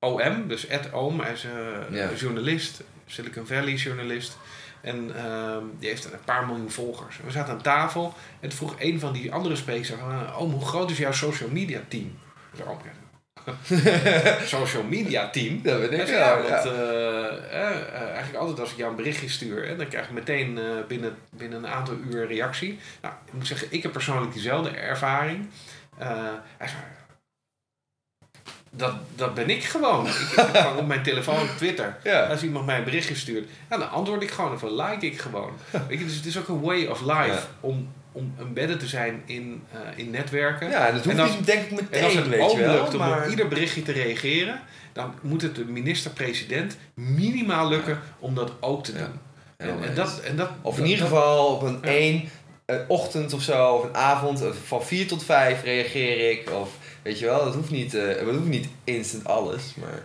OM, dus Oom. Hij is eh, Ja. een journalist, Silicon Valley journalist. En ehm, die heeft een paar miljoen volgers. We zaten aan tafel en toen vroeg een van die andere sprekers van... eh, Oom, hoe groot is jouw social media team? Ik zei, "Oom, ja, social media team? Dat weet ik wel, ja, ja. want eh, eh, eh, eigenlijk altijd als ik jou een berichtje stuur, hè, dan krijg ik meteen eh, binnen, binnen een aantal uur reactie. Nou, ik moet zeggen, ik heb persoonlijk diezelfde ervaring. Eh, hij zei, dat, dat ben ik gewoon. ik heb gewoon op mijn telefoon op Twitter. Ja. Als iemand mij een berichtje stuurt, ja, dan antwoord ik gewoon of dan like ik gewoon. Weet je, dus het is ook een way of life om, om embedded te zijn in, eh, in netwerken. Ja, en dat hoeft En als- niet denk ik En als meteen, het weet ook je wel. lukt om maar... op ieder berichtje te reageren, dan moet het de minister-president minimaal lukken om dat ook te doen. En, en dat, en dat, Of in dat- ieder geval op een één een ochtend of zo, of een avond, of van 4 tot 5 reageer ik. Of weet je wel, dat hoeft niet, eh dat hoeft niet instant alles. Maar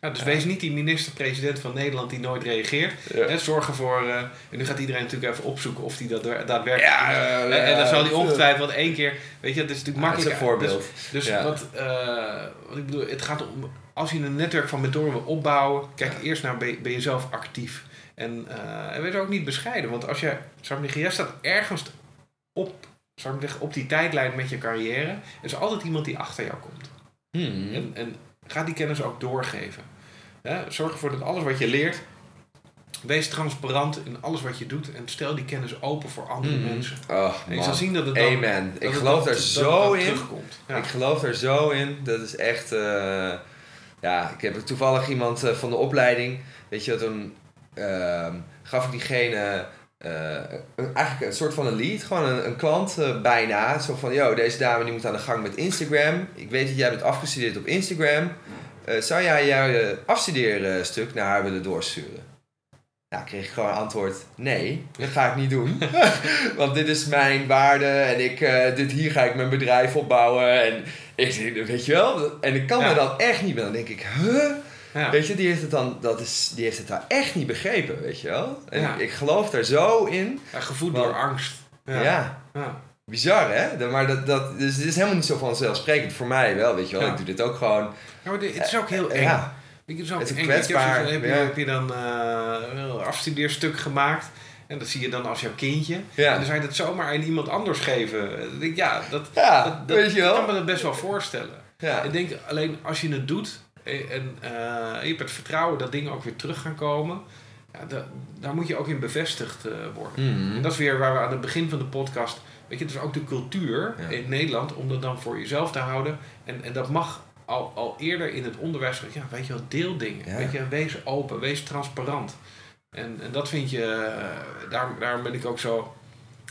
Ja, dus wees niet die minister-president van Nederland die nooit reageert. Ja. Zorg ervoor, eh, en nu gaat iedereen natuurlijk even opzoeken of die dat da- daadwerkelijk Ja, En- en dan zal hij ja, ongetwijfeld één keer, weet je, het is natuurlijk Ja, dat is makkelijk. een voorbeeld. Dus, dus Ja. wat, eh, wat ik bedoel, het gaat om, als je een netwerk van mentoren wil opbouwen, kijk eerst naar, ben je, ben je zelf actief. En, eh, en wees ook niet bescheiden, want als je, zou ik zeggen, jij staat ergens op, zou ik zeggen, op die tijdlijn met je carrière, er is altijd iemand die achter jou komt. Hmm. En, en ga die kennis ook doorgeven. Ja, zorg ervoor dat alles wat je leert, wees transparant in alles wat je doet en stel die kennis open voor andere Hmm. mensen. Oh, En je zal zien dat het dan, Amen. dat Ik geloof daar zo in. terugkomt. Ja. Ik geloof daar zo in. Dat is echt. eh, ja, ik heb toevallig iemand eh, van de opleiding. Weet je, toen ehm, gaf ik diegene. Eh, een- eigenlijk een soort van een lead, gewoon een, een klant eh, bijna. Zo van: Yo, deze dame die moet aan de gang met Instagram. Ik weet dat jij bent afgestudeerd op Instagram. Eh, zou jij jouw afstudeerstuk naar haar willen doorsturen? Nou, kreeg ik gewoon een antwoord: nee, dat ga ik niet doen. Want dit is mijn waarde en ik, dit, hier ga ik mijn bedrijf opbouwen. En ik weet je wel, en ik kan Ja. me dan echt niet meer. Dan denk ik, huh? Ja. Weet je, die heeft het dan, dat is, die heeft het daar echt niet begrepen, weet je wel. En Ja. ik, geloof daar zo in. Ja, gevoed door angst. Ja, Ja. bizar hè? Maar dat, dat, dus het is helemaal niet zo vanzelfsprekend voor mij wel, weet je wel. Ik doe dit ook gewoon. Ja, maar dit- het is ook heel Eh, eng. ja. Ik Het is eng. kwetsbaar, heb, je, ja. heb je dan eh, een afstudeerstuk gemaakt. En dat zie je dan als jouw kindje. Ja. En dan zou je dat zomaar aan iemand anders geven. Ja, dat, Ja, dat, dat- weet je wel. ik kan me dat best wel voorstellen. Ja. Ik denk alleen als je het doet en eh, je hebt het vertrouwen dat dingen ook weer terug gaan komen. Ja, da- daar moet je ook in bevestigd eh, worden. Mhm. En dat is weer waar we aan het begin van de podcast. Weet je, het is ook de cultuur Ja. in Nederland om dat dan voor jezelf te houden. En, en dat mag al, al eerder in het onderwijs. Ja, weet je wel, deel dingen. Ja. Weet je, wees open, wees transparant. En, en dat vind je, eh, daar, daarom ben ik ook zo.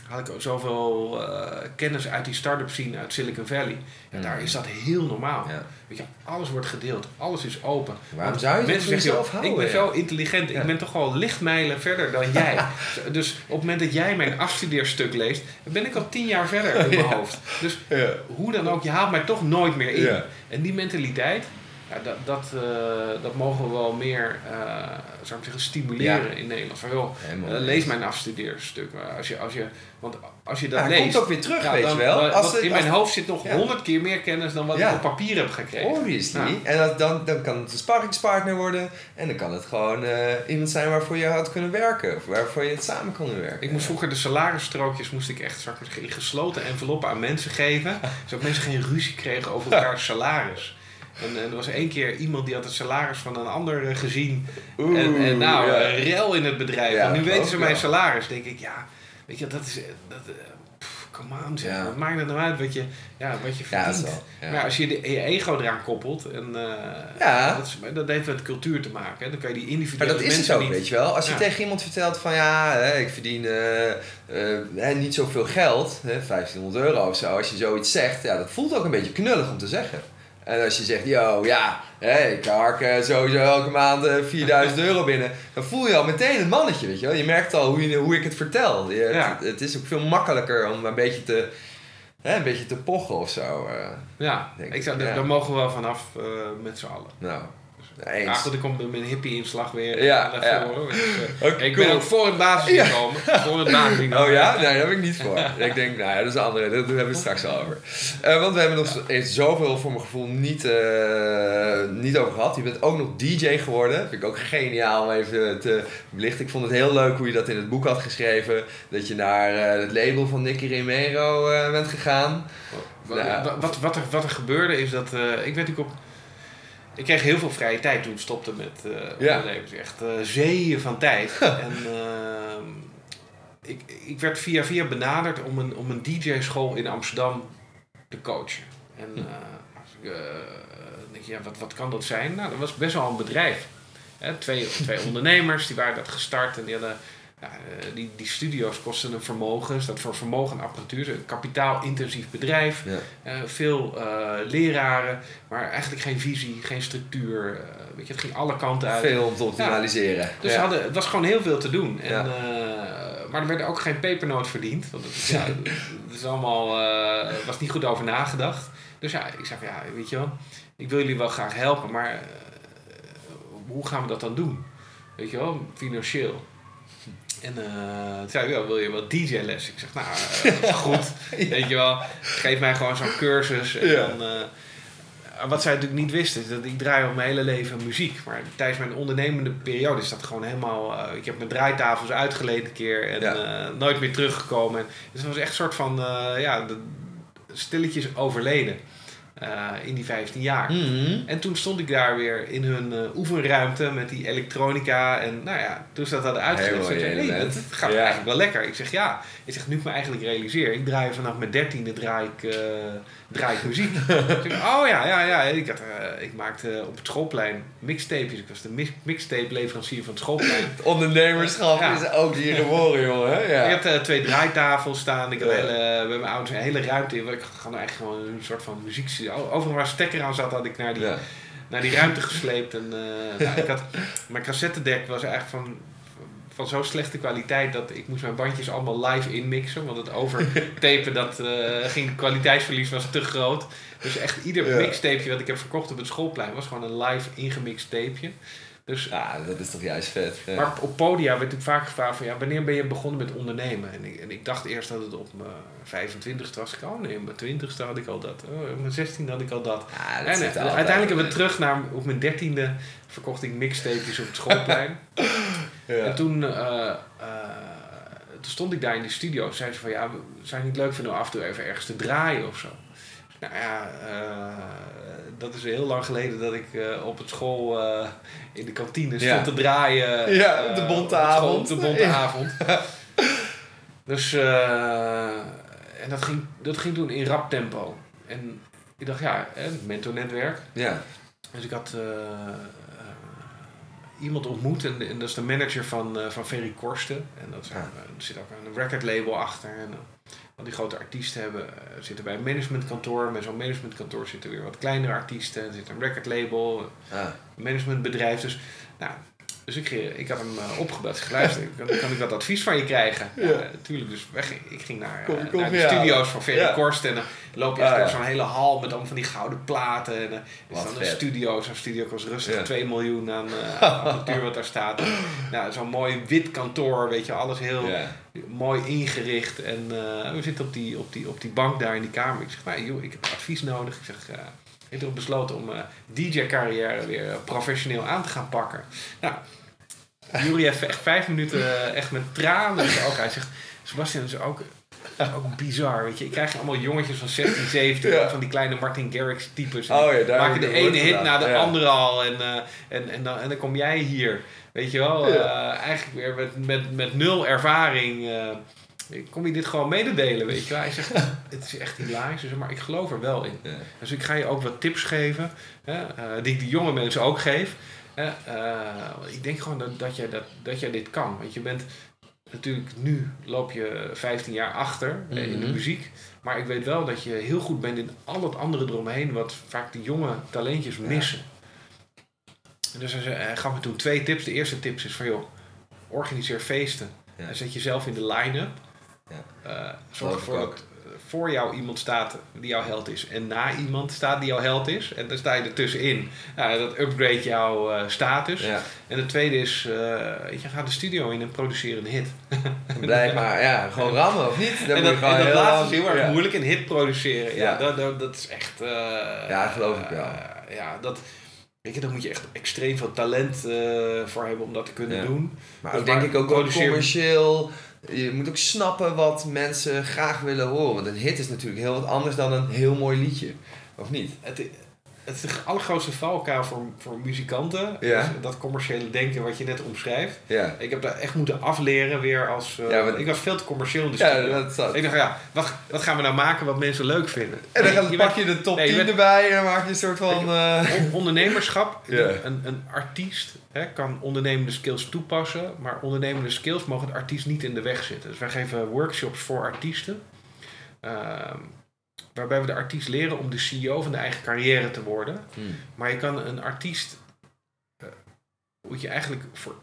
Haal ik ook zoveel eh, kennis uit die start-up scene uit Silicon Valley. En Mhm. daar is dat heel normaal. Ja. Weet je, alles wordt gedeeld, alles is open. Waarom Want zou je mensen zeggen, houden? Ik ben ja? zo intelligent, Ja. ik ben toch wel lichtmijlen verder dan jij. dus op het moment dat jij mijn afstudeerstuk leest, ben ik al tien jaar verder in mijn Ja. hoofd. Dus Ja. hoe dan ook, je haalt mij toch nooit meer in. Ja. En die mentaliteit, ja, dat, dat, eh, dat mogen we wel meer eh, zou ik zeggen, stimuleren in Nederland. Van, joh, eh, lees mijn afstudeerstuk. Als je, als je, want als je dat Ja, leest... komt ook weer terug, ja, weet dan- je wel. Als het, in als mijn hoofd zit nog honderd keer meer kennis dan wat ik op papier heb gekregen. Obviously. Ja. En dat, dan, dan kan het een sparringspartner worden. En dan kan het gewoon iemand zijn waarvoor je had kunnen werken. Of waarvoor je het samen kon werken. Ik moest vroeger de salarisstrookjes moest ik echt in gesloten enveloppen aan mensen geven. Zodat mensen geen ruzie kregen over elkaars salaris. En, en er was één keer iemand die had het salaris van een ander eh, gezien. Oeh, en, en nou, ja. een rel in het bedrijf. Ja, en nu weten ze mijn salaris. denk ik, ja, weet je, dat is... eh, Dat, eh, pff, come on, zeg. Ja. Wat maakt het nou uit wat je, ja, wat je verdient? wel. Maar als je de, je ego eraan koppelt, en, eh, Ja. dat, is, dat heeft met cultuur te maken. Hè. Dan kan je die Maar individuele dat is het mensen ook, niet... weet je wel. Als je tegen iemand vertelt van ja, hè, ik verdien eh, eh, niet zoveel geld, hè, 1500 euro of zo. Als je zoiets zegt, ja, dat voelt ook een beetje knullig om te zeggen. En als je zegt, yo, ja, hè, ik hark eh, sowieso elke maand eh, 4000 euro binnen. Dan voel je al meteen het mannetje, weet je wel. Je merkt al hoe, je, hoe ik het vertel. Je, Ja. het, het is ook veel makkelijker om een beetje te, hè, een beetje te pochen of zo. eh. Ja, ik zou, ja. daar mogen we wel vanaf eh, met z'n allen. nou, Ja, eens. goed, ik kom met mijn hippie-inslag weer Ja, naar ja. voren. Dus, eh, Oké, ik cool. ben ook voor het basissinkomen. Voor het basissinkomen. Oh ja? Nee, daar ben ik niet voor. ik denk, nou ja, dat is een andere. Dat hebben we het straks al over. Eh, want we hebben nog eens zoveel voor mijn gevoel niet, eh, niet over gehad. Je bent ook nog DJ geworden. Vind ik ook geniaal om even te belichten. Ik vond het heel leuk hoe je dat in het boek had geschreven. Dat je naar eh, het label van Nicky Romero eh, bent gegaan. Wat, Nou, wat, wat, wat er, wat er gebeurde is dat... eh, ik weet natuurlijk op... Ik kreeg heel veel vrije tijd toen ik stopte met eh Ja. ondernemen. Echt eh, zeeën van tijd. en ehm, ik, ik werd via via benaderd om een, om een DJ-school in Amsterdam te coachen. En eh, eh, denk je, ja, wat, wat kan dat zijn? Nou, dat was best wel een bedrijf. Hè, twee, twee ondernemers die waren dat gestart en die hadden. Ja, eh, die, die studio's kosten een vermogen, staat voor vermogen en apparatuur. Een kapitaalintensief bedrijf. Ja. Eh, veel eh, leraren, maar eigenlijk geen visie, geen structuur. weet je, het ging alle kanten uit. Veel om te optimaliseren. Dus ja. hadden, het was gewoon heel veel te doen. En, maar er werd ook geen pepernoot verdiend. Want het, ja, het is allemaal, was niet goed over nagedacht. Dus ja, ik zei van ja, weet je wel, ik wil jullie wel graag helpen, maar hoe gaan we dat dan doen? Weet je wel, financieel. En toen zei hij, ja, wil je wel DJ-les? Ik zeg, nou, eh, goed. Weet je wel, geef mij gewoon zo'n cursus. En Ja. dan, eh, wat zij natuurlijk niet wisten, is dat ik draai al mijn hele leven muziek. Maar tijdens mijn ondernemende periode is dat gewoon helemaal... eh, ik heb mijn draaitafels uitgeleend een keer en Ja. nooit meer teruggekomen. En, dus het was echt een soort van, ja, de, stilletjes overleden in die 15 jaar. Mhm. En toen stond ik daar weer in hun eh, oefenruimte met die elektronica. En nou ja, toen ze dat hadden uitgelegd, zei ik, hey, dat gaat Ja. eigenlijk wel lekker. Ik zeg ja, ik zeg nu ik me eigenlijk realiseer. Ik draai vanaf mijn dertiende draai ik, eh, draai ik muziek. ik zeg, oh ja, ja, ja. Ik, had, eh, ik maakte op het schoolplein mixtapes. Ik was de mix- mixtape leverancier van het schoolplein. Het ondernemerschap Ja. is ook hier geboren, jongen. Ja. Ik had eh, twee draaitafels staan. Ik had hele, bij mijn ouders een hele ruimte in. waar Ik gewoon echt gewoon een soort van muziek. Overal waar stekker aan zat, had ik naar die, Ja. naar die ruimte gesleept. En, eh, nou, ik had, mijn cassettedek was eigenlijk van, van zo'n slechte kwaliteit dat ik moest mijn bandjes allemaal live inmixen. Want het overtapen, dat uh, ging, kwaliteitsverlies was te groot. Dus echt ieder ja. mixtapeje wat ik heb verkocht op het schoolplein was gewoon een live ingemixt tapeje. Dus, ja, dat is toch juist vet. Maar op podia werd natuurlijk vaak gevraagd van ja, wanneer ben je begonnen met ondernemen? En ik, en ik dacht eerst dat het op mijn 25ste was. Ik, oh nee, op mijn 20ste had ik al dat. Oh, op mijn 16e had ik al dat. Ja, dat en, en uiteindelijk hebben we terug naar op mijn 13e verkocht ik mixtapejes op het schoolplein. ja. En toen, uh, uh, toen stond ik daar in die studio. Zei ze van ja, zou je niet leuk vinden om af en toe even ergens te draaien of zo? Nou ja, uh, dat is heel lang geleden dat ik uh, op het school uh, in de kantine stond te draaien. Ja, de bonte avond. de bonte avond. dus, en dat ging, dat ging toen in rap tempo. En ik dacht, ja, mentornetwerk. Ja. Dus ik had iemand ontmoet en, en, dat is de manager van, van Ferry Korsten. En dat is, ja. er zit ook een record label achter. En, al die grote artiesten hebben, uh, zitten bij een managementkantoor. Met zo'n managementkantoor zitten weer wat kleinere artiesten. Er zit een recordlabel, ah. een managementbedrijf. Dus, nou, dus ik, ik had hem uh, opgebeld. Geluisterd, kan, kan ik dat advies van je krijgen? Ja, tuurlijk. Dus weg, ik ging naar, kom, kom naar de studio's van Ferry ja. Korst. En dan loop je ah, door zo'n hele hal met allemaal van die gouden platen. En uh, is dan een studio. Zo'n studio kost rustig 2 miljoen aan apparatuur wat daar staat. nou, zo'n mooi wit kantoor, weet je, alles heel mooi ingericht. En uh, we zitten op die, op, die, op die bank daar in die kamer. Ik zeg, nou, joh, ik heb advies nodig. Ik zeg, uh, ik heb besloten om uh, DJ-carrière weer professioneel aan te gaan pakken. Nou, Jury heeft echt vijf minuten echt met tranen. Ook. Hij zegt, Sebastian is ook, ook bizar, weet je. Ik krijg allemaal jongetjes van 16, 17, ja. van die kleine Martin Garrix types. Oh ja, daar maken de ene hit na de ja. andere al. En, en, en, dan, en dan kom jij hier. Weet je wel, uh, eigenlijk weer met, met, met nul ervaring. Uh, kom je dit gewoon mededelen, weet je wel. Hij zegt, het is echt hilarisch, maar ik geloof er wel in. Dus ik ga je ook wat tips geven, hè, die ik de jonge mensen ook geef. ik denk gewoon dat, dat, jij dat, dat jij dit kan. Want je bent natuurlijk nu loop je 15 jaar achter mm -hmm. in de muziek. Maar ik weet wel dat je heel goed bent in al het andere eromheen, wat vaak de jonge talentjes missen. Dus hij gaf me toen twee tips. De eerste tip is van joh, organiseer feesten. Ja. En zet jezelf in de line-up. Ja. Uh, zorg ervoor dat voor jou iemand staat die jouw held is. En na iemand staat die jouw held is. En dan sta je ertussenin. Nou, dat upgrade jouw uh, status. Ja. En de tweede is, uh, je gaat de studio in en produceer een hit. Blijf maar, ja, gewoon rammen of niet? Dan en dat, en dat laatste is heel erg ja. moeilijk, een hit produceren. Ja, dat, dat, dat is echt... ja, geloof ik wel. ja, dat... Weet je, daar moet je echt extreem veel talent voor hebben om dat te kunnen doen. Maar ook denk ik ook wel commercieel. Je moet ook snappen wat mensen graag willen horen. Want een hit is natuurlijk heel wat anders dan een heel mooi liedje. Of niet? Het, het is de allergrootste valkuil voor, voor muzikanten. Ja. Dus dat commerciële denken wat je net omschrijft. Ja. Ik heb daar echt moeten afleren weer als... Uh, ja, ik was veel te commercieel in de studio. Ja, dat zat. Ik dacht, ja, wat, wat gaan we nou maken wat mensen leuk vinden? En dan, je pak je de top nee, 10 bent, erbij en dan maak je een soort van... Uh... Ondernemerschap, een, een artiest hè, kan ondernemende skills toepassen. Maar ondernemende skills mogen de artiest niet in de weg zitten. Dus wij geven workshops voor artiesten. Uh, waarbij we de artiest leren om de CEO van de eigen carrière te worden. Hmm. Maar je kan een artiest, uh, moet je eigenlijk voor,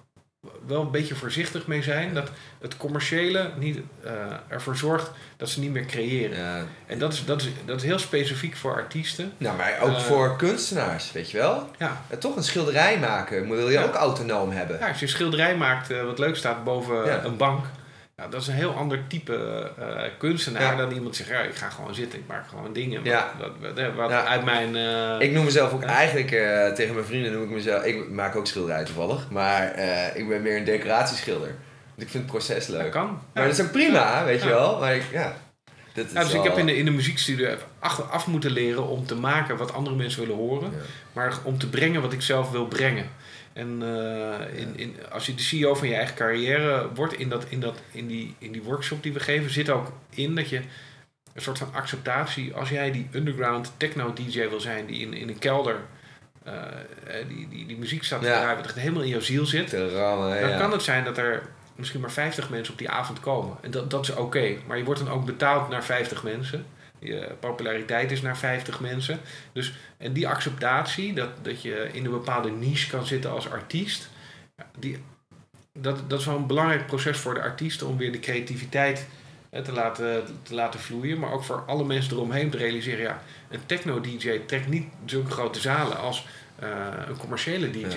wel een beetje voorzichtig mee zijn dat het commerciële niet, uh, ervoor zorgt dat ze niet meer creëren. Ja. En dat is, dat, is, dat is heel specifiek voor artiesten. Nou, maar ook uh, voor kunstenaars, weet je wel? Ja. toch een schilderij maken wil je ja. ook autonoom hebben. Ja, als je een schilderij maakt wat leuk staat boven ja. een bank nou, dat is een heel ander type uh, kunstenaar ja. dan iemand zegt, ja, ik ga gewoon zitten, ik maak gewoon dingen. Ja. Wat, wat, wat ja. uit mijn... Uh, ik noem mezelf ook eigenlijk, uh, tegen mijn vrienden noem ik mezelf, ik maak ook schilderijen toevallig, maar ik ben meer een decoratieschilder. Want ik vind het proces leuk. Dat kan. Maar dat is ook prima, weet je wel. Maar ik, ja, dat is dus ik heb in de, in de muziekstudio af, af moeten leren om te maken wat andere mensen willen horen, maar om te brengen wat ik zelf wil brengen. En uh, in, in, als je de CEO van je eigen carrière wordt, in, dat, in, dat, in, die, in die workshop die we geven, zit ook in dat je een soort van acceptatie, als jij die underground techno-DJ wil zijn, die in, in een kelder uh, die, die, die muziek staat te Ja. draaien, wat echt helemaal in jouw ziel zit, rammen, dan ja. kan het zijn dat er misschien maar 50 mensen op die avond komen. En dat, dat is oké. Maar je wordt dan ook betaald naar 50 mensen. Je populariteit is naar 50 mensen. Dus, en die acceptatie, dat, dat je in een bepaalde niche kan zitten als artiest, die, dat, dat is wel een belangrijk proces voor de artiesten om weer de creativiteit hè, te, laten, te laten vloeien. Maar ook voor alle mensen eromheen te realiseren, ja, een techno-DJ trekt niet zulke grote zalen als eh, een commerciële DJ. Ja.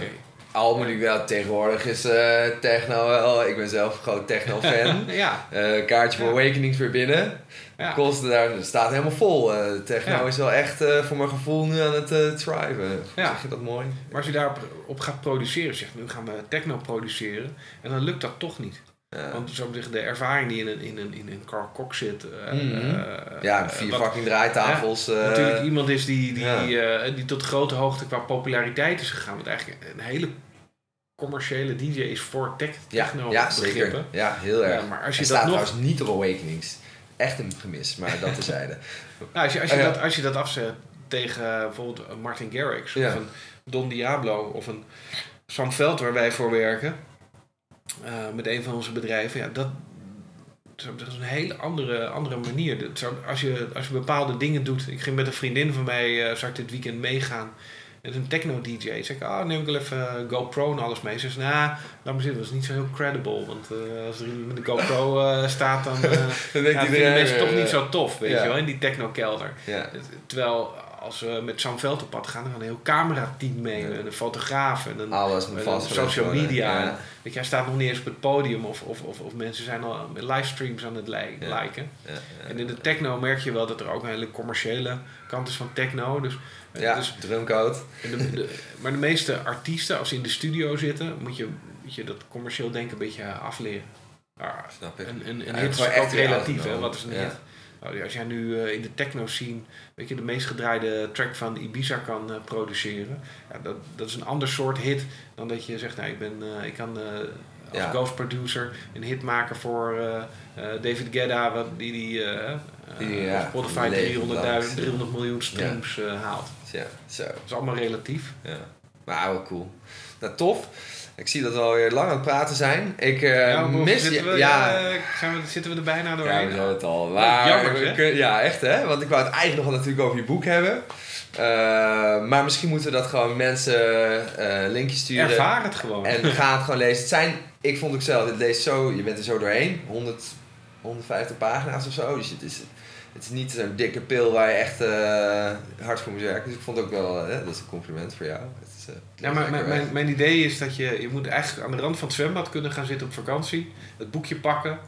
Al moet ik wel, tegenwoordig is eh, techno wel, ik ben zelf een groot techno-fan. ja, Eh, kaartje voor Ja. Awakenings weer binnen. Ja. Kost daar staat helemaal vol. Eh, techno Ja. is wel echt eh, voor mijn gevoel nu aan het eh thriven. Ja. Zeg je dat mooi? Maar als je daarop op gaat produceren, zegt nu gaan we techno produceren, en dan lukt dat toch niet. Ja. Want zo de ervaring die in een, in een, in een Carl Cox zit. Mhm. ja, vier wat fucking draaitafels. natuurlijk iemand is die, die, ja. die tot grote hoogte qua populariteit is gegaan. Want eigenlijk een hele commerciële DJ is voor tech, techno ja, zeker. begrippen. Ja, heel erg. Maar als je staat dat nog trouwens niet op Awakenings. Echt een gemis, maar dat terzijde. Nou, als, je, als, je Oh, ja. dat, als je dat afzet tegen uh, bijvoorbeeld Martin Garrix of een Don Diablo of een Sam Veld waar wij voor werken uh, met een van onze bedrijven, ja, dat, dat is een hele andere, andere manier. Dat zou, als, je, als je bepaalde dingen doet, ik ging met een vriendin van mij, uh, zou ik dit weekend meegaan. Het is een techno-dj. Ik zeg, ah, neem ik wel even GoPro en alles mee. Ze zegt, nou, laat maar zitten, dat is niet zo heel credible. Want uh, als er iemand met een GoPro uh, staat, dan, uh, dan ja, vinden mensen toch niet zo tof, weet ja. je wel, in die techno-kelder. Ja. Terwijl als we met Sam Veld op pad gaan, dan gaan een heel camerateam mee. En een fotograaf en een, Alles en een social media. Ja. Weet je, hij staat nog niet eens op het podium of, of, of, of mensen zijn al met livestreams aan het liken. Ja, ja. En in de techno merk je wel dat er ook een hele commerciële kant is van techno. Dus, Ja, dus de, maar de meeste artiesten, als ze in de studio zitten, moet je, moet je dat commercieel denken een beetje afleren. Maar Snap ik. een, een, een Ja, hit is echt relatief, hè? Wat is een hit? Nou, Als jij nu eh, in de techno scene, weet je, de meest gedraaide track van Ibiza kan eh, produceren, ja, dat, dat is een ander soort hit dan dat je zegt, nou, ik, ben, eh, ik kan als Ja. ghost producer een hit maken voor David Guetta, wat, die, die Die, ja, Spotify leven 300.000, lang. 300 miljoen streams haalt. Ja, zo. Dat is allemaal relatief. Ja. Maar wel cool. Nou, tof. Ik zie dat we alweer lang aan het praten zijn. Ik ja, hoe mis... zitten, we, ja, eh, zijn we, zitten we er bijna Ja, doorheen? we zijn het al. Maar jammer, we hè? kun- ja, echt hè. Want ik wou het eigenlijk nog natuurlijk over je boek hebben. Eh, maar misschien moeten we dat gewoon mensen linkjes sturen. Ervaar het gewoon. En ga het gewoon lezen. Het zijn, ik vond ook zelf, het leest zo, je bent er zo doorheen. 100, 150 pagina's of zo. Dus het is, het is niet zo'n dikke pil waar je echt eh, hard voor moet werken. Dus ik vond ook wel, eh, dat is een compliment voor jou. Het is, eh, Ja, maar mijn, mijn, mijn idee is dat je, je moet eigenlijk aan de rand van het zwembad kunnen gaan zitten op vakantie. Het boekje pakken,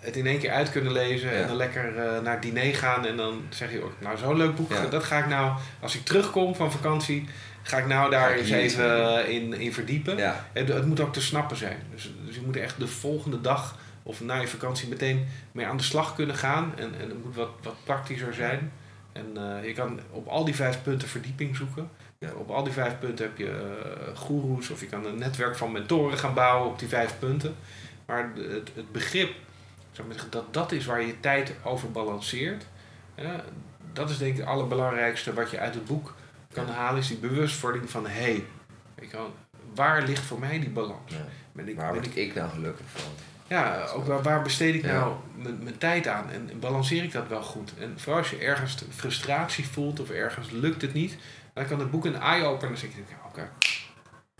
het in één keer uit kunnen lezen Ja. en dan lekker naar het diner gaan. En dan zeg je, oh, nou zo'n leuk boek, Ja. dat ga ik nou, als ik terugkom van vakantie, ga ik nou daar ik eens even in, in verdiepen. Ja, Het, het moet ook te snappen zijn. Dus, dus je moet echt de volgende dag of na je vakantie meteen mee aan de slag kunnen gaan. En, en het moet wat, wat praktischer zijn. En eh, je kan op al die vijf punten verdieping zoeken. Ja. Op al die vijf punten heb je uh, goeroes of je kan een netwerk van mentoren gaan bouwen op die vijf punten. Maar het, het begrip, dat dat is waar je tijd over balanceert. dat is denk ik het allerbelangrijkste wat je uit het boek kan halen, is die bewustwording van hé, hey, waar ligt voor mij die balans? Ja. Ben ik, waar ben word ik, ik nou gelukkig van? Ja, ook waar, waar besteed ik Ja. nou mijn, mijn tijd aan en balanceer ik dat wel goed? En vooral als je ergens frustratie voelt of ergens lukt het niet, dan kan het boek een eye-opener. Dan zeg je, ja, oké,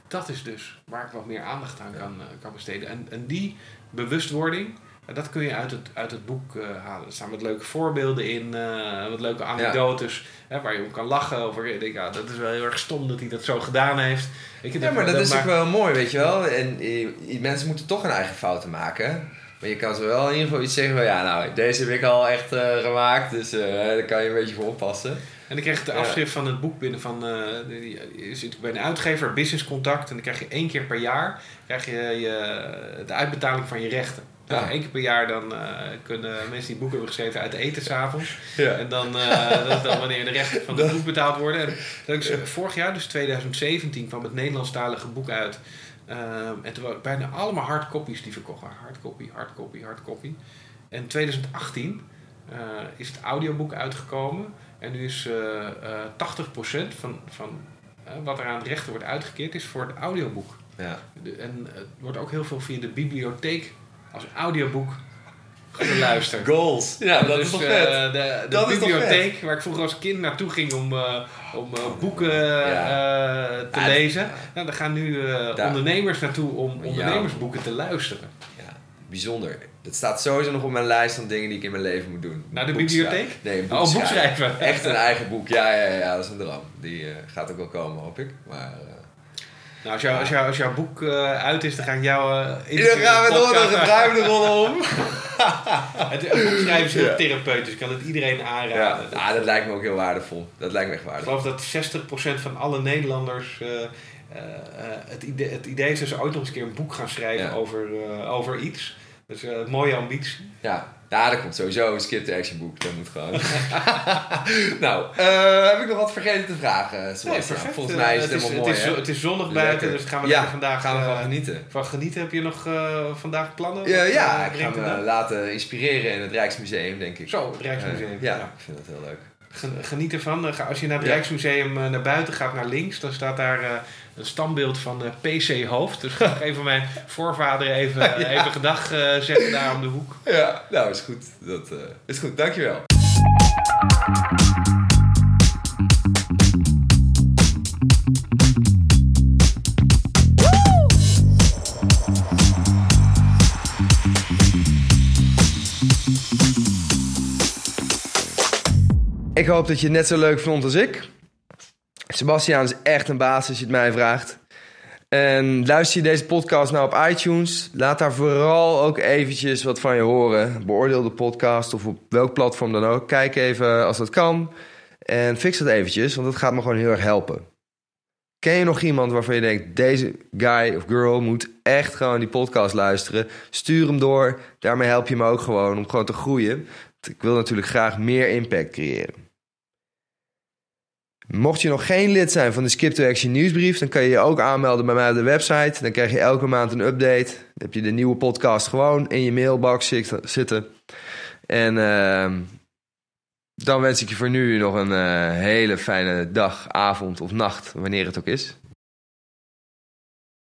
dat is dus waar ik wat meer aandacht aan Ja. kan, eh, kan besteden. En, en die bewustwording, dat kun je uit het, uit het boek eh, halen. Er staan wat leuke voorbeelden in, eh, wat leuke anekdotes, hè, waar je om kan lachen. Of waar je denkt, ja, dat is wel heel erg stom dat hij dat zo gedaan heeft. Je, Ja, maar dat is ook wel mooi, weet je wel. En eh, mensen moeten toch hun eigen fouten maken. Maar je kan ze wel in ieder geval iets zeggen van... Ja, nou, deze heb ik al echt gemaakt. Dus daar kan je een beetje voor oppassen. En dan krijg je de Ja. afschrift van het boek binnen van... die- je zit bij een uitgever, business contact. En dan krijg je één keer per jaar krijg je, je de uitbetaling van je rechten. Ja. één keer per jaar dan eh, kunnen mensen die boeken hebben geschreven uit eten s'avonds. Ja. En dan, eh, dat is dan wanneer de rechten van het boek betaald worden. En dat is, vorig jaar, dus 2017, kwam het Nederlandstalige boek uit. Ehm, en toen waren bijna allemaal hardcopies die verkocht waren. Hardcopy, hardcopy, hardcopy. En 2018 eh, is het audioboek uitgekomen. En nu is eh eh 80% van, van wat er aan de rechten wordt uitgekeerd, is voor het audioboek. Ja. En het wordt ook heel veel via de bibliotheek als audioboek Goede luister. Goals. Ja, dat Dus, is toch eh, vet. de bibliotheek waar ik vroeger als kind naartoe ging om, eh, om eh, boeken Ja. eh, te Ah, lezen. ja. Nou, daar gaan nu eh, ondernemers naartoe om Ja. ondernemersboeken te luisteren. Ja, bijzonder. Dat staat sowieso nog op mijn lijst van dingen die ik in mijn leven moet doen. Naar de Boek bibliotheek? schrijven. Nee, een boek, Oh, boek schrijven. Echt een eigen boek. Ja, ja, ja, dat is een droom. Die eh, gaat ook wel komen, hoop ik. Maar... eh, Nou, als, jou, als, jou, als jouw boek eh, uit is, dan ga ik jou... eh in Dan gaan we door een ruimte rollen om. Het, het boek schrijven is heel Ja. therapeutisch. Ik kan het iedereen Ja, aanraden. ah, dat lijkt me ook heel waardevol. Dat lijkt me echt Ik waardevol. geloof dat 60% van alle Nederlanders eh, eh, eh, het, idee, het idee is dat ze ooit nog eens een keer een boek gaan schrijven Ja. over, eh, over iets. Dus eh, een mooie ambitie. Ja, ja, dat komt sowieso een skip to action boek. Dat moet gewoon. nou, eh, heb ik nog wat vergeten te vragen, Sebastian? Volgens mij is het, Eh, helemaal het mooi, is, hè? het is zonnig Lekker. buiten, dus gaan we Ja, vandaag gaan we eh, van genieten. van genieten. Heb je nog eh, vandaag plannen? Ja, Wat, ja, eh, ik ga me laten inspireren in het Rijksmuseum, denk ik. Zo, het Rijksmuseum. Eh, ja, ik vind dat heel leuk. Gen- Geniet ervan. Eh, Als je naar het. Rijksmuseum eh, naar buiten gaat, naar links, dan staat daar eh, een standbeeld van eh, PC Hoofd. Dus ga ik even mijn voorvader even, even gedag eh, zeggen daar om de hoek. Ja, nou is goed. Dat eh, is goed, dankjewel. Ik hoop dat je het net zo leuk vond als ik. Sebastiaan is echt een baas als je het mij vraagt. En luister je deze podcast nou op iTunes, laat daar vooral ook eventjes wat van je horen. Beoordeel de podcast of op welk platform dan ook. Kijk even als dat kan. En fix dat eventjes, want dat gaat me gewoon heel erg helpen. Ken je nog iemand waarvan je denkt, deze guy of girl moet echt gewoon die podcast luisteren? Stuur hem door. Daarmee help je me ook gewoon om gewoon te groeien. Ik wil natuurlijk graag meer impact creëren. Mocht je nog geen lid zijn van de Skip to Action nieuwsbrief, dan kan je je ook aanmelden bij mij op de website. Dan krijg je elke maand een update. Dan heb je de nieuwe podcast gewoon in je mailbox zit- zitten. En ehm, dan wens ik je voor nu nog een eh, hele fijne dag, avond of nacht, wanneer het ook is.